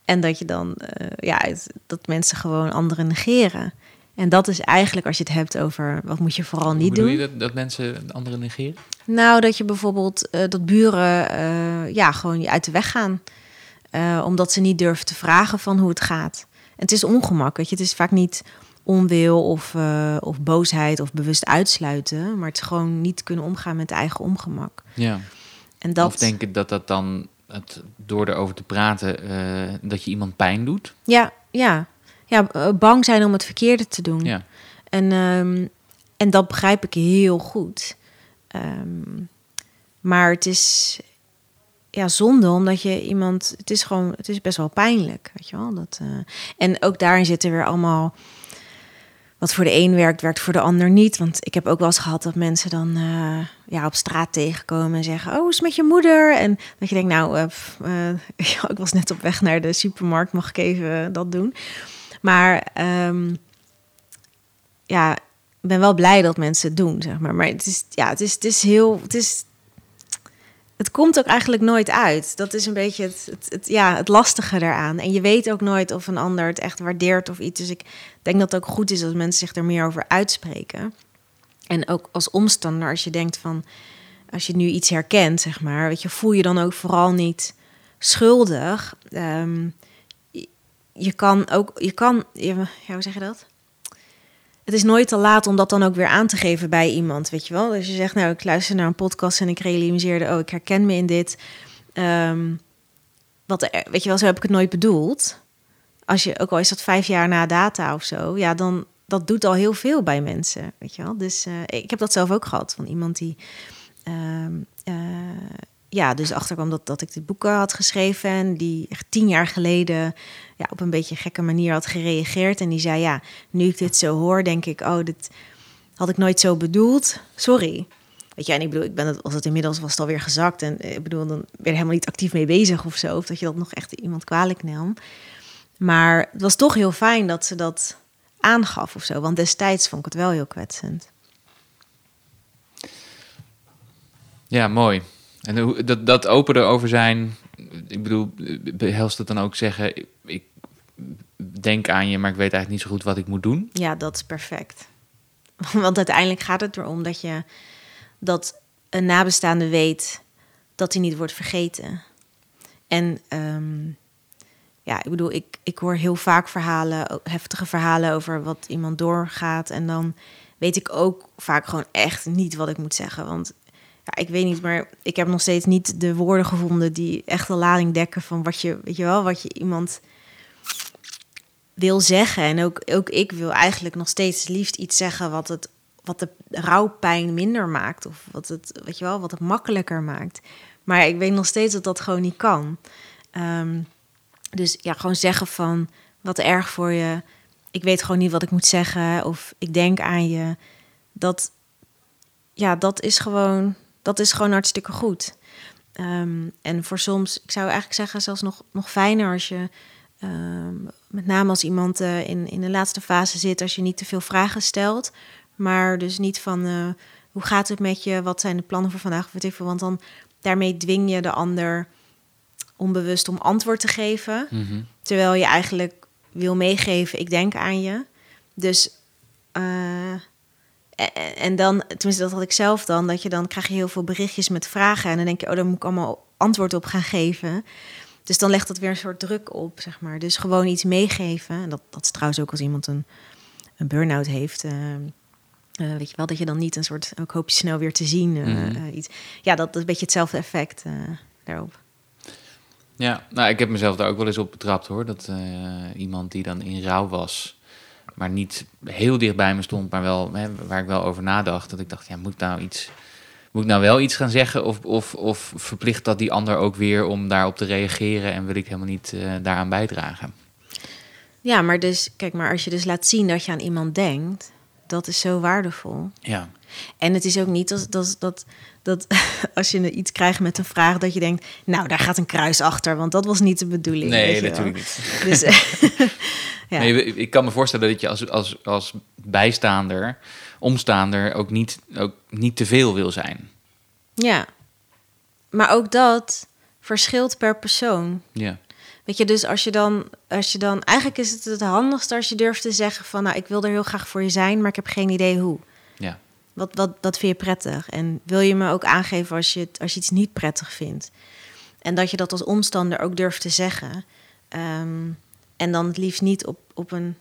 En dat je dan, uh, ja, dat mensen gewoon anderen negeren. En dat is eigenlijk als je het hebt over wat moet je vooral niet doen. Hoe je dat, dat mensen anderen negeren? Nou, dat je bijvoorbeeld uh, dat buren uh, ja, gewoon je uit de weg gaan. omdat ze niet durven te vragen van hoe het gaat. En het is ongemak, weet je. Het is vaak niet onwil of, of boosheid of bewust uitsluiten. Maar het is gewoon niet kunnen omgaan met eigen ongemak. Ja. En dat... Of denken dat dat dan het, door erover te praten, uh, dat je iemand pijn doet. Ja, ja. Ja, eh, bang zijn om het verkeerde te doen. Ja. En, um, en dat begrijp ik heel goed. Um, maar het is ja, zonde, omdat je iemand... Het is gewoon, het is best wel pijnlijk, weet je wel. Dat, uh, en ook daarin zitten weer allemaal wat voor de een werkt, werkt voor de ander niet. Want ik heb ook wel eens gehad dat mensen dan uh, ja, op straat tegenkomen en zeggen: Oh, is met je moeder? En dat je denkt, nou, uh, <laughs> ik was net op weg naar de supermarkt, mag ik even dat doen? Maar um, ja, ik ben wel blij dat mensen het doen, zeg maar. Maar het is, ja, het is, het is heel. Het is, het komt ook eigenlijk nooit uit. Dat is een beetje het, het, ja, het lastige daaraan. En je weet ook nooit of een ander het echt waardeert of iets. Dus ik denk dat het ook goed is als mensen zich er meer over uitspreken. En ook als omstander, als je denkt van, als je nu iets herkent, zeg maar, weet je, voel je dan ook vooral niet schuldig. Um, je, kan ook, je kan, ja, hoe zeg je dat? Het is nooit te laat om dat dan ook weer aan te geven bij iemand, weet je wel. Dus je zegt, nou, ik luister naar een podcast en ik realiseerde, oh, ik herken me in dit. Ehm, wat, weet je wel, zo heb ik het nooit bedoeld. Als je, ook al is dat vijf jaar na data of zo, ja, dan dat doet al heel veel bij mensen, weet je wel. Dus eh, ik heb dat zelf ook gehad van iemand die, ehm, eh, ja, dus achterkwam dat, dat ik dit boeken had geschreven en die echt tien jaar geleden ja, op een beetje gekke manier had gereageerd. En die zei, ja, nu ik dit zo hoor, denk ik, oh, dit had ik nooit zo bedoeld. Sorry. Weet je, en ik bedoel, ik ben het, als het inmiddels was alweer gezakt. En eh, ik bedoel, dan ben helemaal niet actief mee bezig of zo. Of dat je dat nog echt iemand kwalijk nam. Maar het was toch heel fijn dat ze dat aangaf of zo. Want destijds vond ik het wel heel kwetsend. Ja, mooi. En dat, dat open erover zijn, ik bedoel, behelst het dan ook zeggen, ik, denk aan je, maar ik weet eigenlijk niet zo goed wat ik moet doen? Ja, dat is perfect. <laughs> Want uiteindelijk gaat het erom dat je dat een nabestaande weet dat hij niet wordt vergeten. En ehm, ja, ik bedoel, ik, ik hoor heel vaak verhalen, heftige verhalen over wat iemand doorgaat. En dan weet ik ook vaak gewoon echt niet wat ik moet zeggen. Want ja, ik weet niet, maar ik heb nog steeds niet de woorden gevonden die echt de lading dekken van wat je, weet je wel, wat je iemand wil zeggen. En ook, ook ik wil eigenlijk nog steeds liefst iets zeggen wat het wat de rouwpijn minder maakt. Of wat het, weet je wel, wat het makkelijker maakt. Maar ik weet nog steeds dat dat gewoon niet kan. Ehm, dus ja, gewoon zeggen van wat erg voor je. Ik weet gewoon niet wat ik moet zeggen. Of ik denk aan je. Dat, ja, dat is gewoon, dat is gewoon hartstikke goed. Ehm, en voor soms, ik zou eigenlijk zeggen, zelfs nog, nog fijner als je, ehm, met name als iemand uh, in, in de laatste fase zit, als je niet te veel vragen stelt. Maar dus niet van uh, hoe gaat het met je, wat zijn de plannen voor vandaag, wat even. Want dan daarmee dwing je de ander onbewust om antwoord te geven. Mm -hmm. Terwijl je eigenlijk wil meegeven, ik denk aan je. Dus, uh, en, dan, tenminste dat had ik zelf dan, dat je dan krijg je heel veel berichtjes met vragen. En dan denk je, oh, daar moet ik allemaal antwoord op gaan geven. Dus dan legt dat weer een soort druk op, zeg maar. Dus gewoon iets meegeven. En dat, dat is trouwens ook als iemand een, een burn-out heeft. Uh, uh, weet je wel, dat je dan niet een soort, ook hoop je snel weer te zien. Uh, mm -hmm. iets. Ja, dat, dat is een beetje hetzelfde effect daarop. Ja, nou, ik heb mezelf daar ook wel eens op betrapt hoor. Dat iemand die dan in rouw was, maar niet heel dicht bij me stond, maar wel hè, waar ik wel over nadacht. Dat ik dacht, ja, moet ik nou iets, moet ik nou wel iets gaan zeggen? Of, of, of verplicht dat die ander ook weer om daarop te reageren en wil ik helemaal niet daaraan bijdragen? Ja, maar dus, kijk, maar als je dus laat zien dat je aan iemand denkt, dat is zo waardevol. Ja. En het is ook niet dat, dat, dat, dat <laughs> als je iets krijgt met een vraag, dat je denkt, nou, daar gaat een kruis achter, want dat was niet de bedoeling. Nee, natuurlijk niet. Dus, <laughs> <laughs> ja. nee, ik kan me voorstellen dat je als, als, als bijstaander, omstaander, ook niet, ook niet te veel wil zijn. Ja, maar ook dat verschilt per persoon. Ja. Weet je, dus als je dan, als je dan, eigenlijk is het het handigste als je durft te zeggen van, nou, ik wil er heel graag voor je zijn, maar ik heb geen idee hoe. Wat, wat, wat vind je prettig? En wil je me ook aangeven als je, als je iets niet prettig vindt? En dat je dat als omstander ook durft te zeggen. Um, en dan het liefst niet op, op een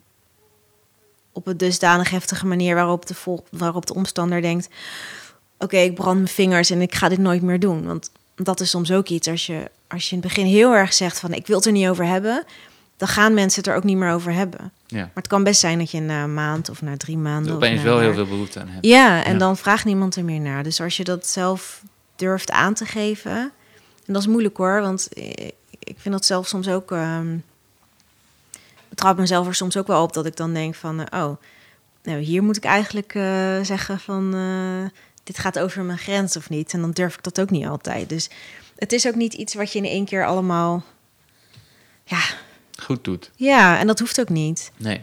op een dusdanig heftige manier waarop de, vol, waarop de omstander denkt: Oké, ik brand mijn vingers en ik ga dit nooit meer doen. Want dat is soms ook iets als je, als je in het begin heel erg zegt van ik wil het er niet over hebben, dan gaan mensen het er ook niet meer over hebben. Ja. Maar het kan best zijn dat je na een maand of na drie maanden. Opeens wel heel veel behoefte aan hebt. Ja, en Ja. dan vraagt niemand er meer naar. Dus als je dat zelf durft aan te geven, en dat is moeilijk hoor, want ik vind dat zelf soms ook. ehm betrap mezelf er soms ook wel op dat ik dan denk van, eh, oh, nou hier moet ik eigenlijk eh, zeggen van, eh, dit gaat over mijn grens of niet. En dan durf ik dat ook niet altijd. Dus het is ook niet iets wat je in één keer allemaal, ja, Goed doet. ja, en dat hoeft ook niet. Nee.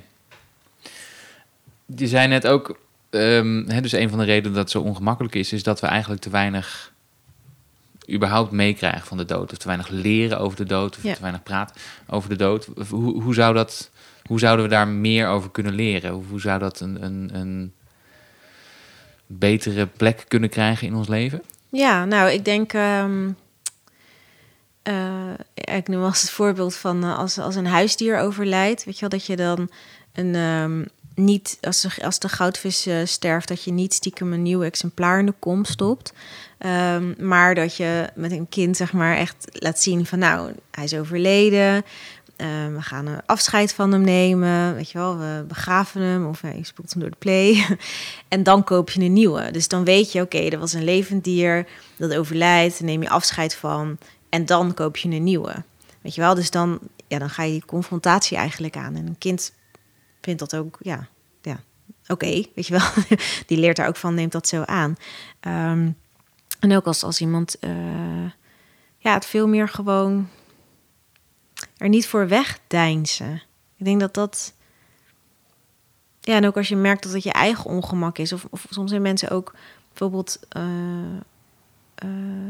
Je zei net ook, ehm, hè, dus een van de redenen dat het zo ongemakkelijk is, is dat we eigenlijk te weinig überhaupt meekrijgen van de dood. Of te weinig leren over de dood, of Ja. te weinig praten over de dood. Hoe, hoe, zou dat, hoe zouden we daar meer over kunnen leren? Hoe, hoe zou dat een, een, een betere plek kunnen krijgen in ons leven? Ja, nou, ik denk. ehm, eh, ik noem als het voorbeeld van eh, als, als een huisdier overlijdt, weet je wel, dat je dan een, ehm, niet, als de, als de goudvis uh, sterft, dat je niet stiekem een nieuw exemplaar in de kom stopt. Um, maar dat je met een kind, zeg maar, echt laat zien van nou, hij is overleden. Ehm, we gaan een afscheid van hem nemen. Weet je wel, we begraven hem of hij spoelt hem door de play. <laughs> en dan koop je een nieuwe. Dus dan weet je, oké, er was een levend dier dat overlijdt. Neem je afscheid van. En dan koop je een nieuwe. Weet je wel, dus dan, ja, dan ga je die confrontatie eigenlijk aan. En een kind vindt dat ook, ja, ja oké, weet je wel. <laughs> die leert daar ook van, neemt dat zo aan. Um, en ook als, als iemand uh, ja, het veel meer gewoon er niet voor wegdeinzen. Ik denk dat dat. Ja, en ook als je merkt dat het je eigen ongemak is. Of, of soms zijn mensen ook bijvoorbeeld. Uh,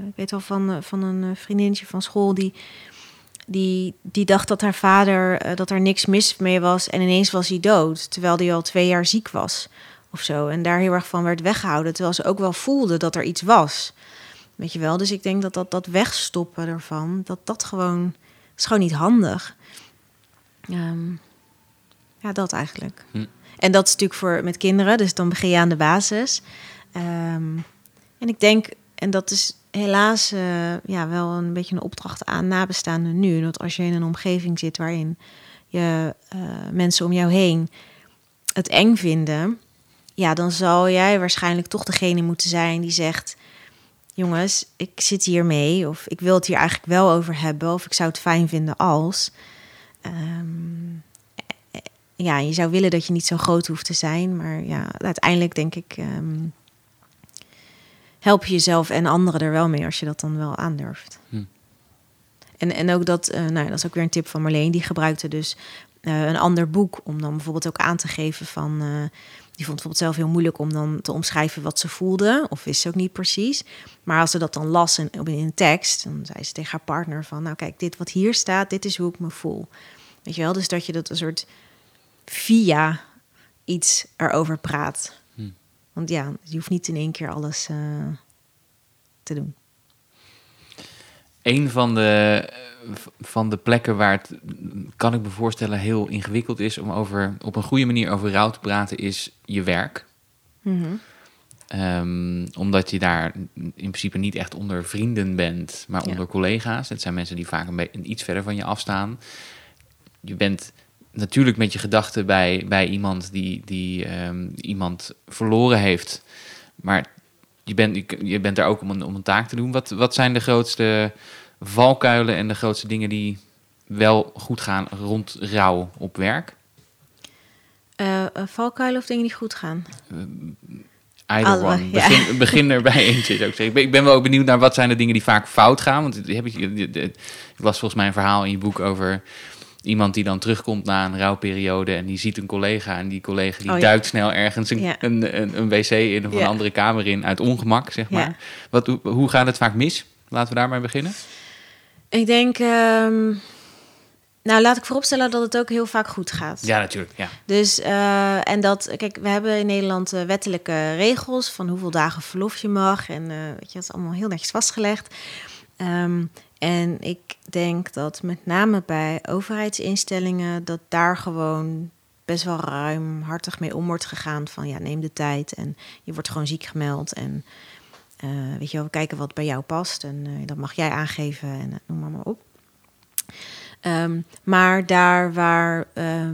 ik weet wel van, van een vriendinnetje van school die. Die, die dacht dat haar vader, dat er niks mis mee was. En ineens was hij dood. Terwijl hij al twee jaar ziek was. Of zo. En daar heel erg van werd weggehouden. Terwijl ze ook wel voelde dat er iets was. Weet je wel. Dus ik denk dat dat, dat wegstoppen ervan. Dat dat gewoon is gewoon niet handig. Um, ja, dat eigenlijk. Hm. En dat is natuurlijk voor met kinderen, dus dan begin je aan de basis. Um, en ik denk, en dat is helaas uh, ja, wel een beetje een opdracht aan nabestaanden nu. Dat als je in een omgeving zit waarin je uh, mensen om jou heen het eng vinden, ja, dan zal jij waarschijnlijk toch degene moeten zijn die zegt: jongens, ik zit hier mee. Of ik wil het hier eigenlijk wel over hebben. Of ik zou het fijn vinden als. Um, ja, je zou willen dat je niet zo groot hoeft te zijn. Maar ja, uiteindelijk denk ik. Um, help je jezelf en anderen er wel mee als je dat dan wel aandurft. Hm. En, en ook dat, uh, nou, dat is ook weer een tip van Marleen. Die gebruikte dus uh, een ander boek om dan bijvoorbeeld ook aan te geven van. Uh, die vond het bijvoorbeeld zelf heel moeilijk om dan te omschrijven wat ze voelde, of wist ze ook niet precies. Maar als ze dat dan las in, in een tekst, dan zei ze tegen haar partner van, nou kijk, dit wat hier staat, dit is hoe ik me voel. Weet je wel, dus dat je dat een soort via iets erover praat. Want ja, je hoeft niet in één keer alles uh, te doen. Een van de, van de plekken waar het, kan ik me voorstellen, heel ingewikkeld is om over, op een goede manier over rouw te praten, is je werk. Mm um, omdat je daar in principe niet echt onder vrienden bent, maar onder collega's. Het zijn mensen die vaak een beetje iets verder van je afstaan. Je bent natuurlijk met je gedachten bij, bij iemand die, die um, iemand verloren heeft. Maar je bent, je bent daar ook om een, om een taak te doen. Wat, wat zijn de grootste valkuilen en de grootste dingen die wel goed gaan rond rouw op werk? Uh, valkuilen of dingen die goed gaan? Uh, either. Begin, begin erbij eentje, zou ik zeggen. Ik ben, ik ben, wel benieuwd naar wat zijn de dingen die vaak fout gaan. Want heb ik, ik las volgens mij een verhaal in je boek over iemand die dan terugkomt na een rouwperiode en die ziet een collega en die collega die oh, duikt snel ergens een, een, een, een, wc in of een andere kamer in uit ongemak, zeg maar. Wat, hoe, hoe gaat het vaak mis? Laten we daarmee beginnen. Ik denk, um, nou laat ik vooropstellen dat het ook heel vaak goed gaat. Ja, natuurlijk. Ja. Dus, uh, en dat, kijk, we hebben in Nederland uh, wettelijke regels van hoeveel dagen verlof je mag. En uh, weet je, dat is allemaal heel netjes vastgelegd. Um, en ik denk dat met name bij overheidsinstellingen, dat daar gewoon best wel ruimhartig mee om wordt gegaan. Van ja, neem de tijd en je wordt gewoon ziek gemeld. En uh, weet je wel, we kijken wat bij jou past. En uh, dat mag jij aangeven en uh, noem maar, maar op. Um, maar daar waar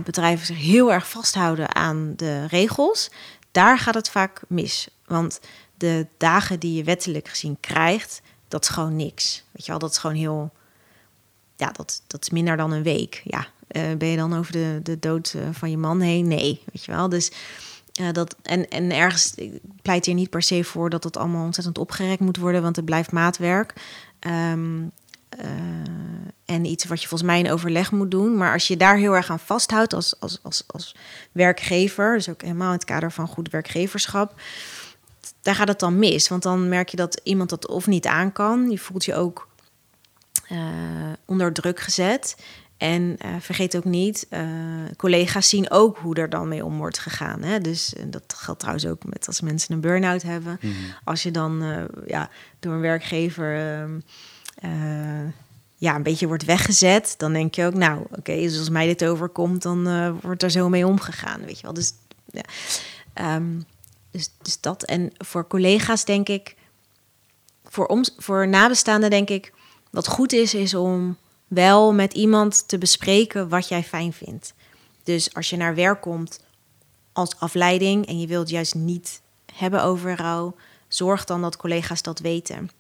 bedrijven zich heel erg vasthouden aan de regels, daar gaat het vaak mis. Want de dagen die je wettelijk gezien krijgt, dat is gewoon niks. Weet je wel, dat is gewoon heel. Ja, dat, dat is minder dan een week. Ja, ben je dan over de, de dood van je man heen? Nee, weet je wel. Dus ja, dat, en, en ergens ik pleit hier niet per se voor dat het allemaal ontzettend opgerekt moet worden, want het blijft maatwerk. Uh, en iets wat je volgens mij in overleg moet doen. Maar als je daar heel erg aan vasthoudt als, als, als, als werkgever, dus ook helemaal in het kader van goed werkgeverschap, daar gaat het dan mis. Want dan merk je dat iemand dat of niet aan kan. Je voelt je ook uh, onder druk gezet. En uh, vergeet ook niet, uh, collega's zien ook hoe er dan mee om wordt gegaan. Hè? Dus dat geldt trouwens ook met als mensen een burn-out hebben. Mm -hmm. Als je dan ja, door een werkgever ehm, ja, een beetje wordt weggezet, dan denk je ook, nou oké, okay, dus als mij dit overkomt, dan wordt er zo mee omgegaan. Weet je wel. Dus Ja. Ehm, dus, dus dat. En voor collega's denk ik, voor, om, voor nabestaanden denk ik, wat goed is, is om wel met iemand te bespreken wat jij fijn vindt. Dus als je naar werk komt als afleiding en je wilt juist niet hebben over rouw, zorg dan dat collega's dat weten.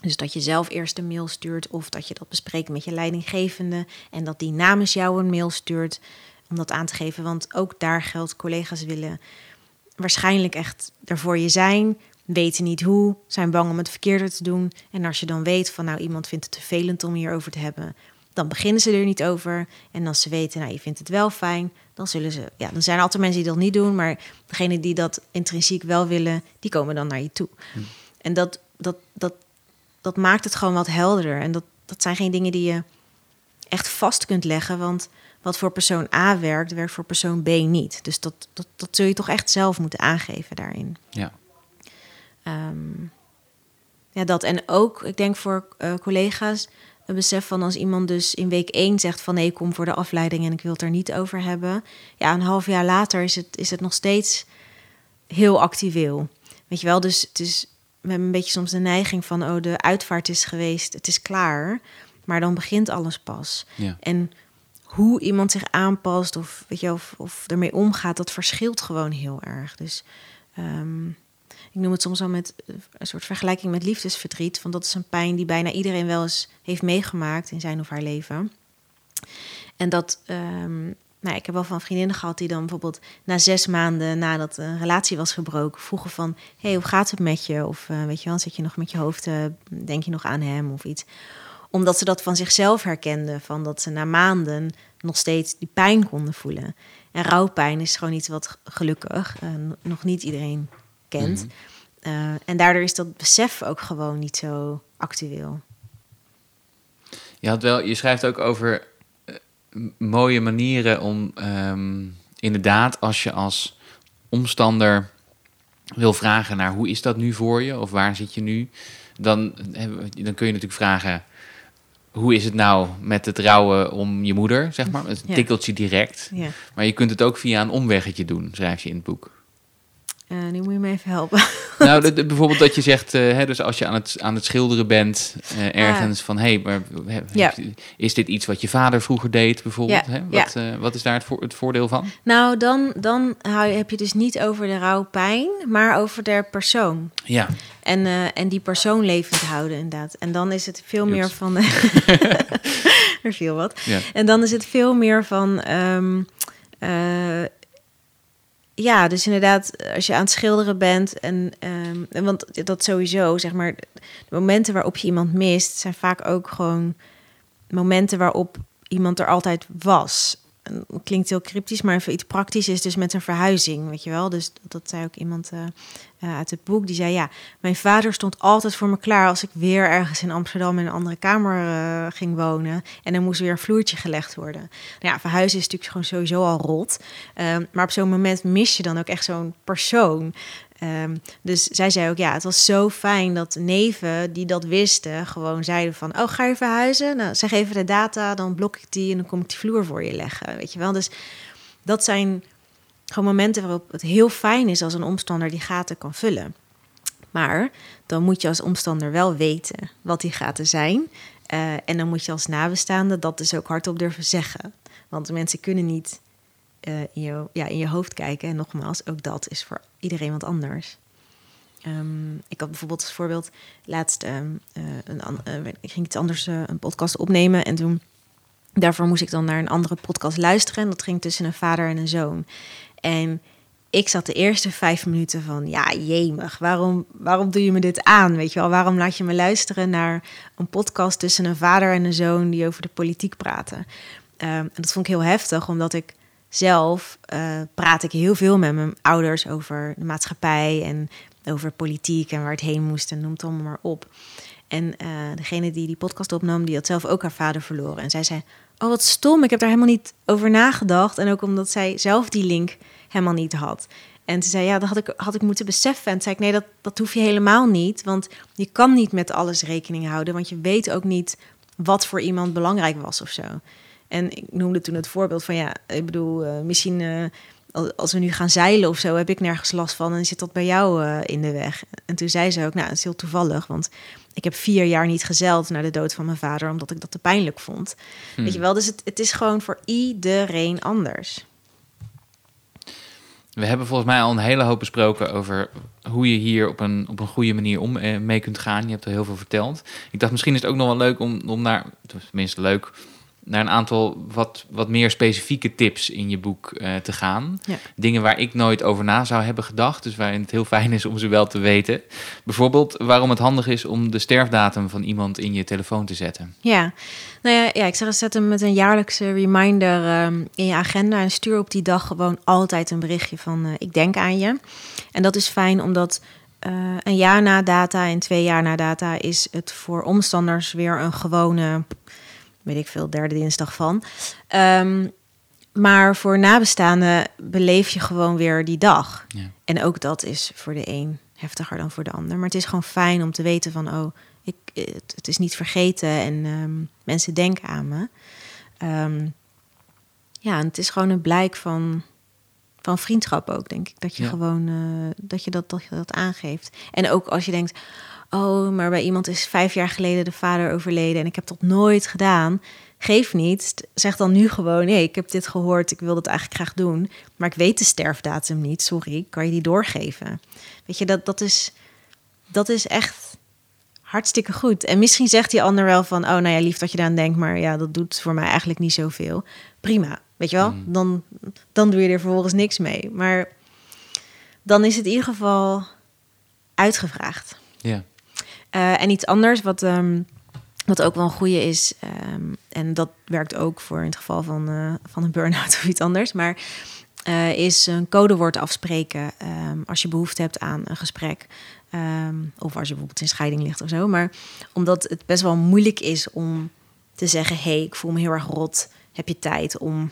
Dus dat je zelf eerst een mail stuurt of dat je dat bespreekt met je leidinggevende en dat die namens jou een mail stuurt om dat aan te geven. Want ook daar geldt, collega's willen waarschijnlijk echt er voor je zijn, weten niet hoe, zijn bang om het verkeerde te doen. En als je dan weet van nou iemand vindt het vervelend om hierover te hebben, dan beginnen ze er niet over. En als ze weten, nou je vindt het wel fijn, dan zullen ze, ja, dan zijn er altijd mensen die dat niet doen, maar degene die dat intrinsiek wel willen, die komen dan naar je toe. Hm. En dat, dat, dat, dat maakt het gewoon wat helderder. En dat, dat zijn geen dingen die je echt vast kunt leggen, want wat voor persoon A werkt, werkt voor persoon B niet. Dus dat, dat, dat zul je toch echt zelf moeten aangeven daarin. Ja. Ehm, ja, dat. En ook, ik denk voor uh, collega's, een besef van als iemand dus in week 1 zegt van nee, ik kom voor de afleiding en ik wil het er niet over hebben. Ja, een half jaar later is het, is het nog steeds heel actueel. Weet je wel, dus het is, we hebben een beetje soms de neiging van oh, de uitvaart is geweest, het is klaar. Maar dan begint alles pas. Ja. En hoe iemand zich aanpast of, weet je, of, of ermee omgaat, dat verschilt gewoon heel erg. Dus um, ik noem het soms al met eh, een soort vergelijking met liefdesverdriet. Want dat is een pijn die bijna iedereen wel eens heeft meegemaakt in zijn of haar leven. En dat, um, nou, ik heb wel van vriendinnen gehad die dan bijvoorbeeld na zes maanden nadat een relatie was gebroken, vroegen van, hey, hoe gaat het met je? Of uh, weet je wel, zit je nog met je hoofd, uh, denk je nog aan hem of iets? Omdat ze dat van zichzelf herkenden, van dat ze na maanden nog steeds die pijn konden voelen. En rouwpijn is gewoon iets wat gelukkig uh, nog niet iedereen kent. Mhm. Uh, en daardoor is dat besef ook gewoon niet zo actueel. Je, had wel, je schrijft ook over uh, mooie manieren om um, inderdaad, als je als omstander wil vragen naar hoe is dat nu voor je of waar zit je nu, dan, dan kun je natuurlijk vragen hoe is het nou met het rouwen om je moeder, zeg maar. Het tikkeltje direct. Ja. Maar je kunt het ook via een omweggetje doen, schrijf je in het boek. Uh, nu moet je me even helpen. <laughs> Nou, bijvoorbeeld dat je zegt, uh, hè, dus als je aan het, aan het schilderen bent uh, ergens, van hé, hey, maar ja. is dit iets wat je vader vroeger deed, bijvoorbeeld? Ja. Hè? Wat, wat is daar het, voor, het voordeel van? Nou, dan, dan heb je dus niet over de rouwpijn, maar over de persoon. Ja. En, en die persoon levend houden, inderdaad. En dan is het veel meer van. <laughs> <laughs> er viel wat. En dan is het veel meer van. Um, ja, dus inderdaad, als je aan het schilderen bent en, um, want dat sowieso, zeg maar, de momenten waarop je iemand mist, zijn vaak ook gewoon momenten waarop iemand er altijd was. En klinkt heel cryptisch, maar even iets praktisch is dus met een verhuizing, weet je wel. Dus dat zei ook iemand uh, uh, uit het boek, die zei ja, mijn vader stond altijd voor me klaar als ik weer ergens in Amsterdam in een andere kamer uh, ging wonen en er moest weer een vloertje gelegd worden. Nou ja, verhuizen is natuurlijk gewoon sowieso al rot, um, maar op zo'n moment mis je dan ook echt zo'n persoon. Um, dus zij zei ook, ja, het was zo fijn dat neven die dat wisten, gewoon zeiden van, oh, ga je verhuizen? Nou, zeg even de data, dan blok ik die en dan kom ik die vloer voor je leggen, weet je wel. Dus dat zijn gewoon momenten waarop het heel fijn is als een omstander die gaten kan vullen. Maar dan moet je als omstander wel weten wat die gaten zijn. Uh, en dan moet je als nabestaande dat dus ook hardop durven zeggen. Want mensen kunnen niet uh, in, je, ja, in je hoofd kijken. En nogmaals, ook dat is voor iedereen wat anders. Um, ik had bijvoorbeeld als voorbeeld laatst um, uh, een, ik ging iets anders een podcast opnemen en toen daarvoor moest ik dan naar een andere podcast luisteren. En dat ging tussen een vader en een zoon. En ik zat de eerste vijf minuten van, ja, jemig, waarom, waarom doe je me dit aan? Weet je wel, waarom laat je me luisteren naar een podcast tussen een vader en een zoon die over de politiek praten? Um, en dat vond ik heel heftig, omdat ik zelf uh, praat ik heel veel met mijn ouders over de maatschappij en over politiek en waar het heen moest en noem het allemaal maar op. En uh, degene die die podcast opnam, die had zelf ook haar vader verloren. En zij zei, oh wat stom, ik heb daar helemaal niet over nagedacht. En ook omdat zij zelf die link helemaal niet had. En ze zei, ja, dat had ik, had ik moeten beseffen. En toen zei ik, nee, dat, dat hoef je helemaal niet. Want je kan niet met alles rekening houden. Want je weet ook niet wat voor iemand belangrijk was of zo. En ik noemde toen het voorbeeld van, ja, ik bedoel, uh, misschien... Uh, als we nu gaan zeilen of zo, heb ik nergens last van en zit dat bij jou uh, in de weg. En toen zei ze ook, nou, het is heel toevallig, want ik heb vier jaar niet gezeild naar de dood van mijn vader, omdat ik dat te pijnlijk vond. Hmm. Weet je wel, dus het, het is gewoon voor iedereen anders. We hebben volgens mij al een hele hoop besproken over hoe je hier op een, op een goede manier om eh, mee kunt gaan. Je hebt er heel veel verteld. Ik dacht, misschien is het ook nog wel leuk om, om naar, tenminste leuk, naar een aantal wat, wat meer specifieke tips in je boek uh, te gaan. Ja. Dingen waar ik nooit over na zou hebben gedacht. Dus waarin het heel fijn is om ze wel te weten. Bijvoorbeeld waarom het handig is om de sterfdatum van iemand in je telefoon te zetten. Ja, nou ja, ja ik zeg, zet hem met een jaarlijkse reminder um, in je agenda. En stuur op die dag gewoon altijd een berichtje van uh, ik denk aan je. En dat is fijn omdat... Uh, een jaar na data en twee jaar na data is het voor omstanders weer een gewone weet ik veel, derde dinsdag van. Um, maar voor nabestaanden beleef je gewoon weer die dag. Ja. En ook dat is voor de een heftiger dan voor de ander. Maar het is gewoon fijn om te weten van, oh, ik, het, het is niet vergeten en um, mensen denken aan me. Um, ja, en het is gewoon een blijk van, van vriendschap ook, denk ik. Dat je gewoon uh, dat, je dat, dat je dat aangeeft. En ook als je denkt, oh, maar bij iemand is vijf jaar geleden de vader overleden en ik heb dat nooit gedaan. Geef niet. Zeg dan nu gewoon: nee, ik heb dit gehoord, ik wil dat eigenlijk graag doen. Maar ik weet de sterfdatum niet, sorry, kan je die doorgeven? Weet je, dat, dat, is, dat is echt hartstikke goed. En misschien zegt die ander wel van: oh, nou ja, lief dat je daar aan denkt, maar ja, dat doet voor mij eigenlijk niet zoveel. Prima, weet je wel? Mm. Dan, dan doe je er vervolgens niks mee. Maar dan is het in ieder geval uitgevraagd. Ja. Uh, en iets anders wat, um, wat ook wel een goede is, um, en dat werkt ook voor in het geval van, uh, van een burn-out <laughs> of iets anders, maar uh, is een codewoord afspreken um, als je behoefte hebt aan een gesprek. of als je bijvoorbeeld in scheiding ligt of zo. Maar omdat het best wel moeilijk is om te zeggen: hey, ik voel me heel erg rot. Heb je tijd om,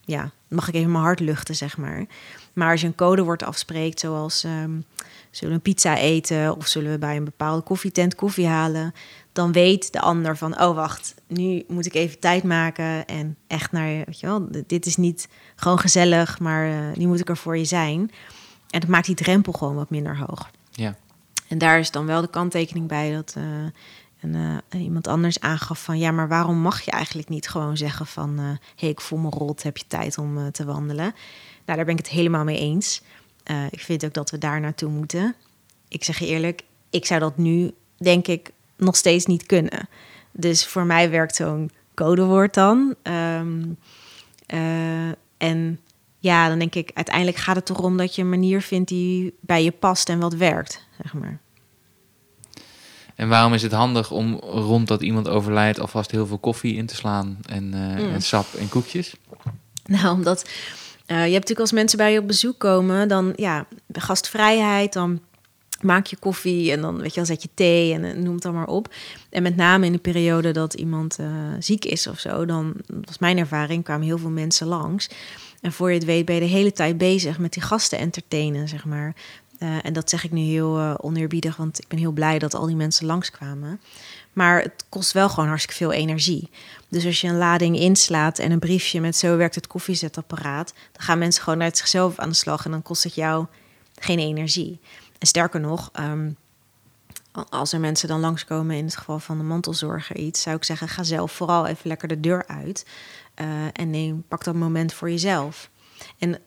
ja, mag ik even mijn hart luchten, zeg maar. Maar als je een codewoord afspreekt, zoals zullen we een pizza eten of zullen we bij een bepaalde koffietent koffie halen, dan weet de ander van, oh wacht, nu moet ik even tijd maken en echt naar, weet je wel, dit is niet gewoon gezellig, maar uh, nu moet ik er voor je zijn. En dat maakt die drempel gewoon wat minder hoog. Ja. En daar is dan wel de kanttekening bij dat uh, en, uh, iemand anders aangaf van, ja, maar waarom mag je eigenlijk niet gewoon zeggen van, hé, hey, ik voel me rot, heb je tijd om te wandelen? Nou, daar ben ik het helemaal mee eens. Uh, ik vind ook dat we daar naartoe moeten. Ik zeg je eerlijk, ik zou dat nu, denk ik, nog steeds niet kunnen. Dus voor mij werkt zo'n codewoord dan. Um, uh, en ja, dan denk ik, uiteindelijk gaat het erom dat je een manier vindt die bij je past en wat werkt, zeg maar. En waarom is het handig om rond dat iemand overlijdt alvast heel veel koffie in te slaan en, uh, mm. en sap en koekjes? Nou, omdat je hebt natuurlijk als mensen bij je op bezoek komen, dan ja, gastvrijheid, dan maak je koffie en dan weet je, dan zet je thee en uh, noem het dan maar op. En met name in de periode dat iemand uh, ziek is of zo, dan was mijn ervaring, kwamen heel veel mensen langs. En voor je het weet ben je de hele tijd bezig met die gasten entertainen, zeg maar. En dat zeg ik nu heel uh, oneerbiedig, want ik ben heel blij dat al die mensen langskwamen. Maar het kost wel gewoon hartstikke veel energie. Dus als je een lading inslaat en een briefje met zo werkt het koffiezetapparaat, dan gaan mensen gewoon uit zichzelf aan de slag en dan kost het jou geen energie. En sterker nog, um, als er mensen dan langskomen in het geval van de mantelzorger iets, zou ik zeggen, ga zelf vooral even lekker de deur uit uh, en neem, pak dat moment voor jezelf. En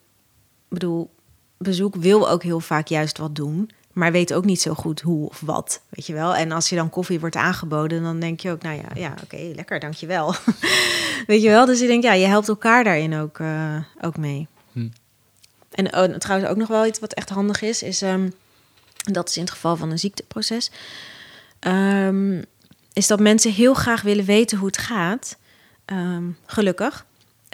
bedoel, bezoek wil ook heel vaak juist wat doen maar weet ook niet zo goed hoe of wat, weet je wel. En als je dan koffie wordt aangeboden, dan denk je ook, nou ja, ja oké, okay, lekker, dankjewel. <laughs> weet je wel, dus ik denk, ja, je helpt elkaar daarin ook, uh, ook mee. Hm. En oh, trouwens ook nog wel iets wat echt handig is, is, um, dat is in het geval van een ziekteproces, um, is dat mensen heel graag willen weten hoe het gaat, um, gelukkig.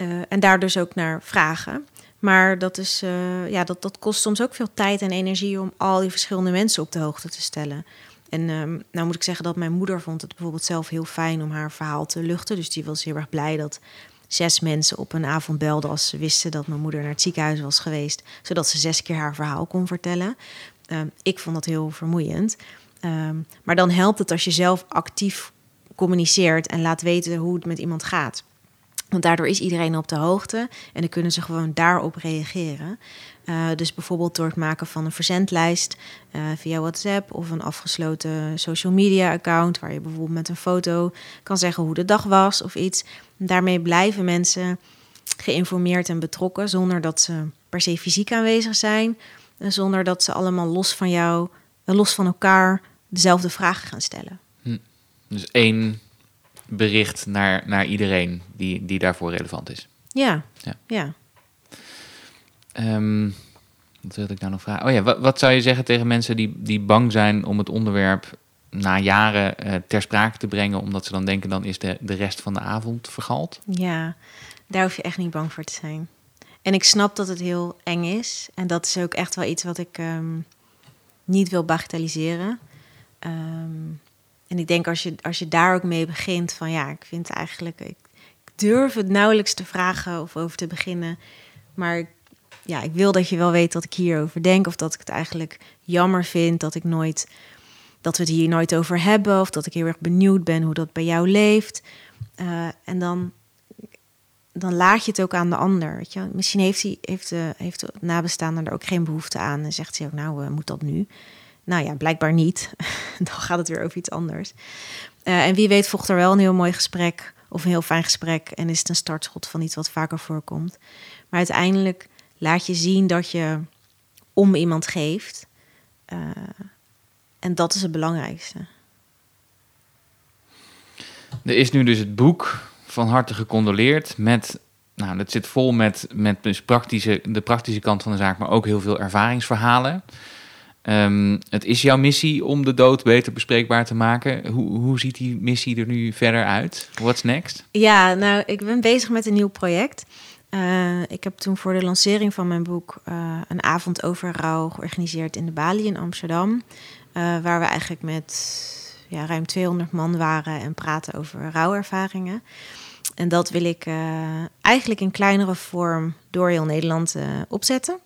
Uh, en daar dus ook naar vragen. Maar dat, is, uh, ja, dat, dat kost soms ook veel tijd en energie om al die verschillende mensen op de hoogte te stellen. En um, nou moet ik zeggen dat mijn moeder vond het bijvoorbeeld zelf heel fijn om haar verhaal te luchten. Dus die was heel erg blij dat zes mensen op een avond belden als ze wisten dat mijn moeder naar het ziekenhuis was geweest. Zodat ze zes keer haar verhaal kon vertellen. Um, ik vond dat heel vermoeiend. Um, maar dan helpt het als je zelf actief communiceert en laat weten hoe het met iemand gaat. Want daardoor is iedereen op de hoogte en dan kunnen ze gewoon daarop reageren. Uh, dus bijvoorbeeld door het maken van een verzendlijst uh, via WhatsApp of een afgesloten social media account, waar je bijvoorbeeld met een foto kan zeggen hoe de dag was of iets. daarmee blijven mensen geïnformeerd en betrokken zonder dat ze per se fysiek aanwezig zijn, en zonder dat ze allemaal los van jou, los van elkaar, dezelfde vragen gaan stellen. Hm. Dus één bericht naar, naar iedereen die, die daarvoor relevant is. Ja, ja. ja. Um, wat wilde ik nou nog vragen? Oh ja, wat, wat, zou je zeggen tegen mensen die, die bang zijn om het onderwerp na jaren uh, ter sprake te brengen, omdat ze dan denken dan is de, de rest van de avond vergald? Ja, daar hoef je echt niet bang voor te zijn. En ik snap dat het heel eng is. En dat is ook echt wel iets wat ik um, niet wil bagatelliseren. Um, en ik denk als je, als je daar ook mee begint van ja, ik vind eigenlijk, ik, durf het nauwelijks te vragen of over te beginnen. Maar ja, ik wil dat je wel weet dat ik hierover denk. Of dat ik het eigenlijk jammer vind dat ik nooit dat we het hier nooit over hebben. Of dat ik heel erg benieuwd ben hoe dat bij jou leeft. Uh, en dan, dan laat je het ook aan de ander. Weet je? Misschien heeft, hij, heeft, de, heeft de nabestaande er ook geen behoefte aan. En zegt hij ook, nou, uh, moet dat nu? Nou ja, blijkbaar niet. <laughs> dan gaat het weer over iets anders. Uh, en wie weet volgt er wel een heel mooi gesprek of een heel fijn gesprek en is het een startschot van iets wat vaker voorkomt. Maar uiteindelijk laat je zien dat je om iemand geeft. Uh, en dat is het belangrijkste. Er is nu dus het boek van harte gecondoleerd met nou, dat zit vol met, met dus praktische, de praktische kant van de zaak, maar ook heel veel ervaringsverhalen. Um, het is jouw missie om de dood beter bespreekbaar te maken. Hoe, hoe ziet die missie er nu verder uit? What's next? Ja, nou, ik ben bezig met een nieuw project. Uh, ik heb toen voor de lancering van mijn boek uh, een avond over rouw georganiseerd in de Bali in Amsterdam. Uh, waar we eigenlijk met ja, ruim 200 man waren en praten over rouwervaringen. En dat wil ik eigenlijk in kleinere vorm door heel Nederland opzetten.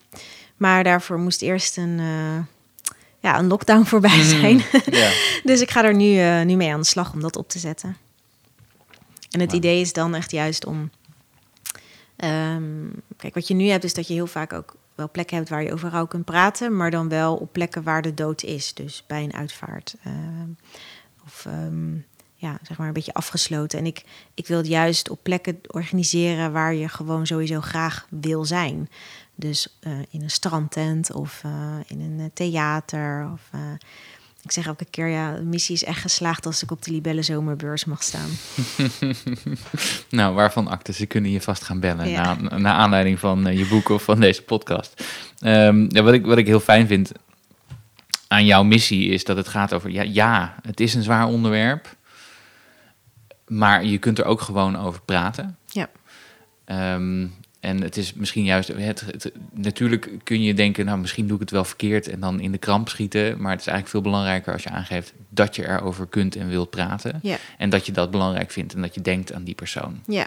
Maar daarvoor moest eerst een ja, een lockdown voorbij mhm. zijn. <laughs> dus ik ga er nu, uh, nu mee aan de slag om dat op te zetten. En het idee is dan echt juist om. Um, kijk, wat je nu hebt, is dat je heel vaak ook wel plekken hebt waar je over rouw kunt praten, maar dan wel op plekken waar de dood is. Dus bij een uitvaart. Uh, of um, ja, zeg maar een beetje afgesloten. En ik, ik wil het juist op plekken organiseren waar je gewoon sowieso graag wil zijn. Dus uh, in een strandtent of uh, in een eh, theater. Of, uh, ik zeg elke keer, ja, de missie is echt geslaagd als ik op de Libelle Zomerbeurs mag staan. <laughs> nou, waarvan acten? Ze kunnen je vast gaan bellen ja. na, na aanleiding van je boek of van deze podcast. Um, ja, wat, ik, wat ik heel fijn vind aan jouw missie is dat het gaat over, ja, ja het is een zwaar onderwerp. Maar je kunt er ook gewoon over praten. Ja. Um, en het is misschien juist, het, natuurlijk kun je denken, nou misschien doe ik het wel verkeerd en dan in de kramp schieten. Maar het is eigenlijk veel belangrijker als je aangeeft dat je erover kunt en wilt praten. Ja. En dat je dat belangrijk vindt en dat je denkt aan die persoon. Ja.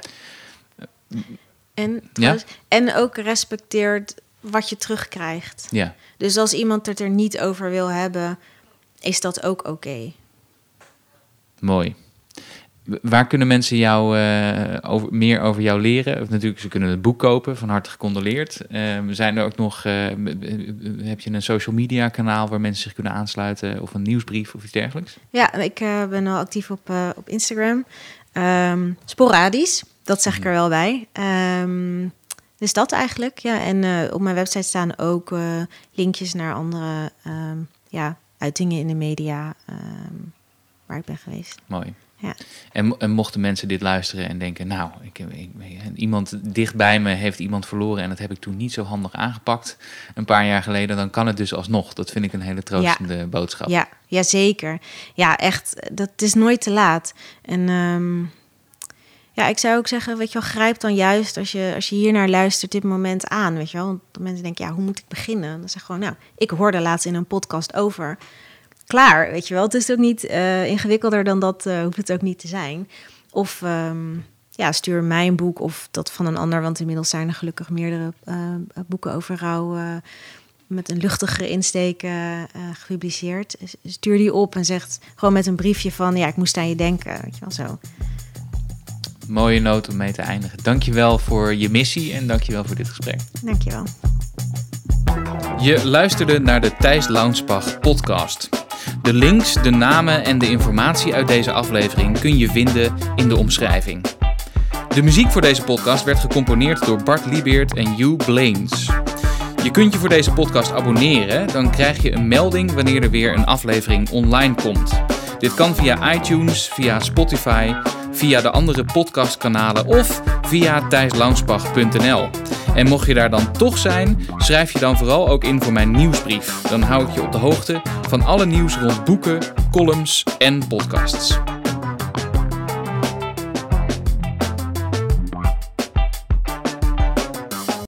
En, ja? en ook respecteert wat je terugkrijgt. Ja. Dus als iemand het er niet over wil hebben, is dat ook oké. Mooi. Waar kunnen mensen jou uh, over, meer over jou leren? Of natuurlijk, ze kunnen het boek kopen, van harte gecondoleerd. Uh, zijn er ook nog, uh, heb je een social media kanaal waar mensen zich kunnen aansluiten? Of een nieuwsbrief of iets dergelijks? Ja, ik ben al actief op, op Instagram. Um, sporadisch, dat zeg ik mhm. er wel bij. Um, dus dat eigenlijk, ja. En op mijn website staan ook linkjes naar andere um, ja, uitingen in de media waar ik ben geweest. Mooi. Ja. En, en, mochten mensen dit luisteren en denken, nou, ik, ik, iemand dichtbij me heeft iemand verloren en dat heb ik toen niet zo handig aangepakt een paar jaar geleden, dan kan het dus alsnog. Dat vind ik een hele troostende boodschap. Ja, ja, zeker. Ja, echt, dat is nooit te laat. En um, ja, ik zou ook zeggen, weet je wel, grijp dan juist als je, als je hier naar luistert dit moment aan, weet je wel. Want mensen denken, ja, hoe moet ik beginnen? Dan zeg gewoon, nou, ik hoorde laatst in een podcast over klaar, weet je wel. Het is ook niet uh, ingewikkelder dan dat, uh, hoeft het ook niet te zijn. Of um, ja, stuur mij een boek of dat van een ander, want inmiddels zijn er gelukkig meerdere uh, boeken over rouw met een luchtigere insteek gepubliceerd. Stuur die op en zegt gewoon met een briefje van, ja, ik moest aan je denken, weet je wel zo. Mooie noot om mee te eindigen. Dankjewel voor je missie en dankjewel voor dit gesprek. Dankjewel. Je luisterde naar de Thijs Launsbach podcast. De links, de namen en de informatie uit deze aflevering kun je vinden in de omschrijving. De muziek voor deze podcast werd gecomponeerd door Bart Liebeert en Hugh Blaines. Je kunt je voor deze podcast abonneren, dan krijg je een melding wanneer er weer een aflevering online komt. Dit kan via iTunes, via Spotify, via de andere podcastkanalen of via thijslaunsbach.nl. En mocht je daar dan toch zijn, schrijf je dan vooral ook in voor mijn nieuwsbrief. Dan hou ik je op de hoogte van alle nieuws rond boeken, columns en podcasts.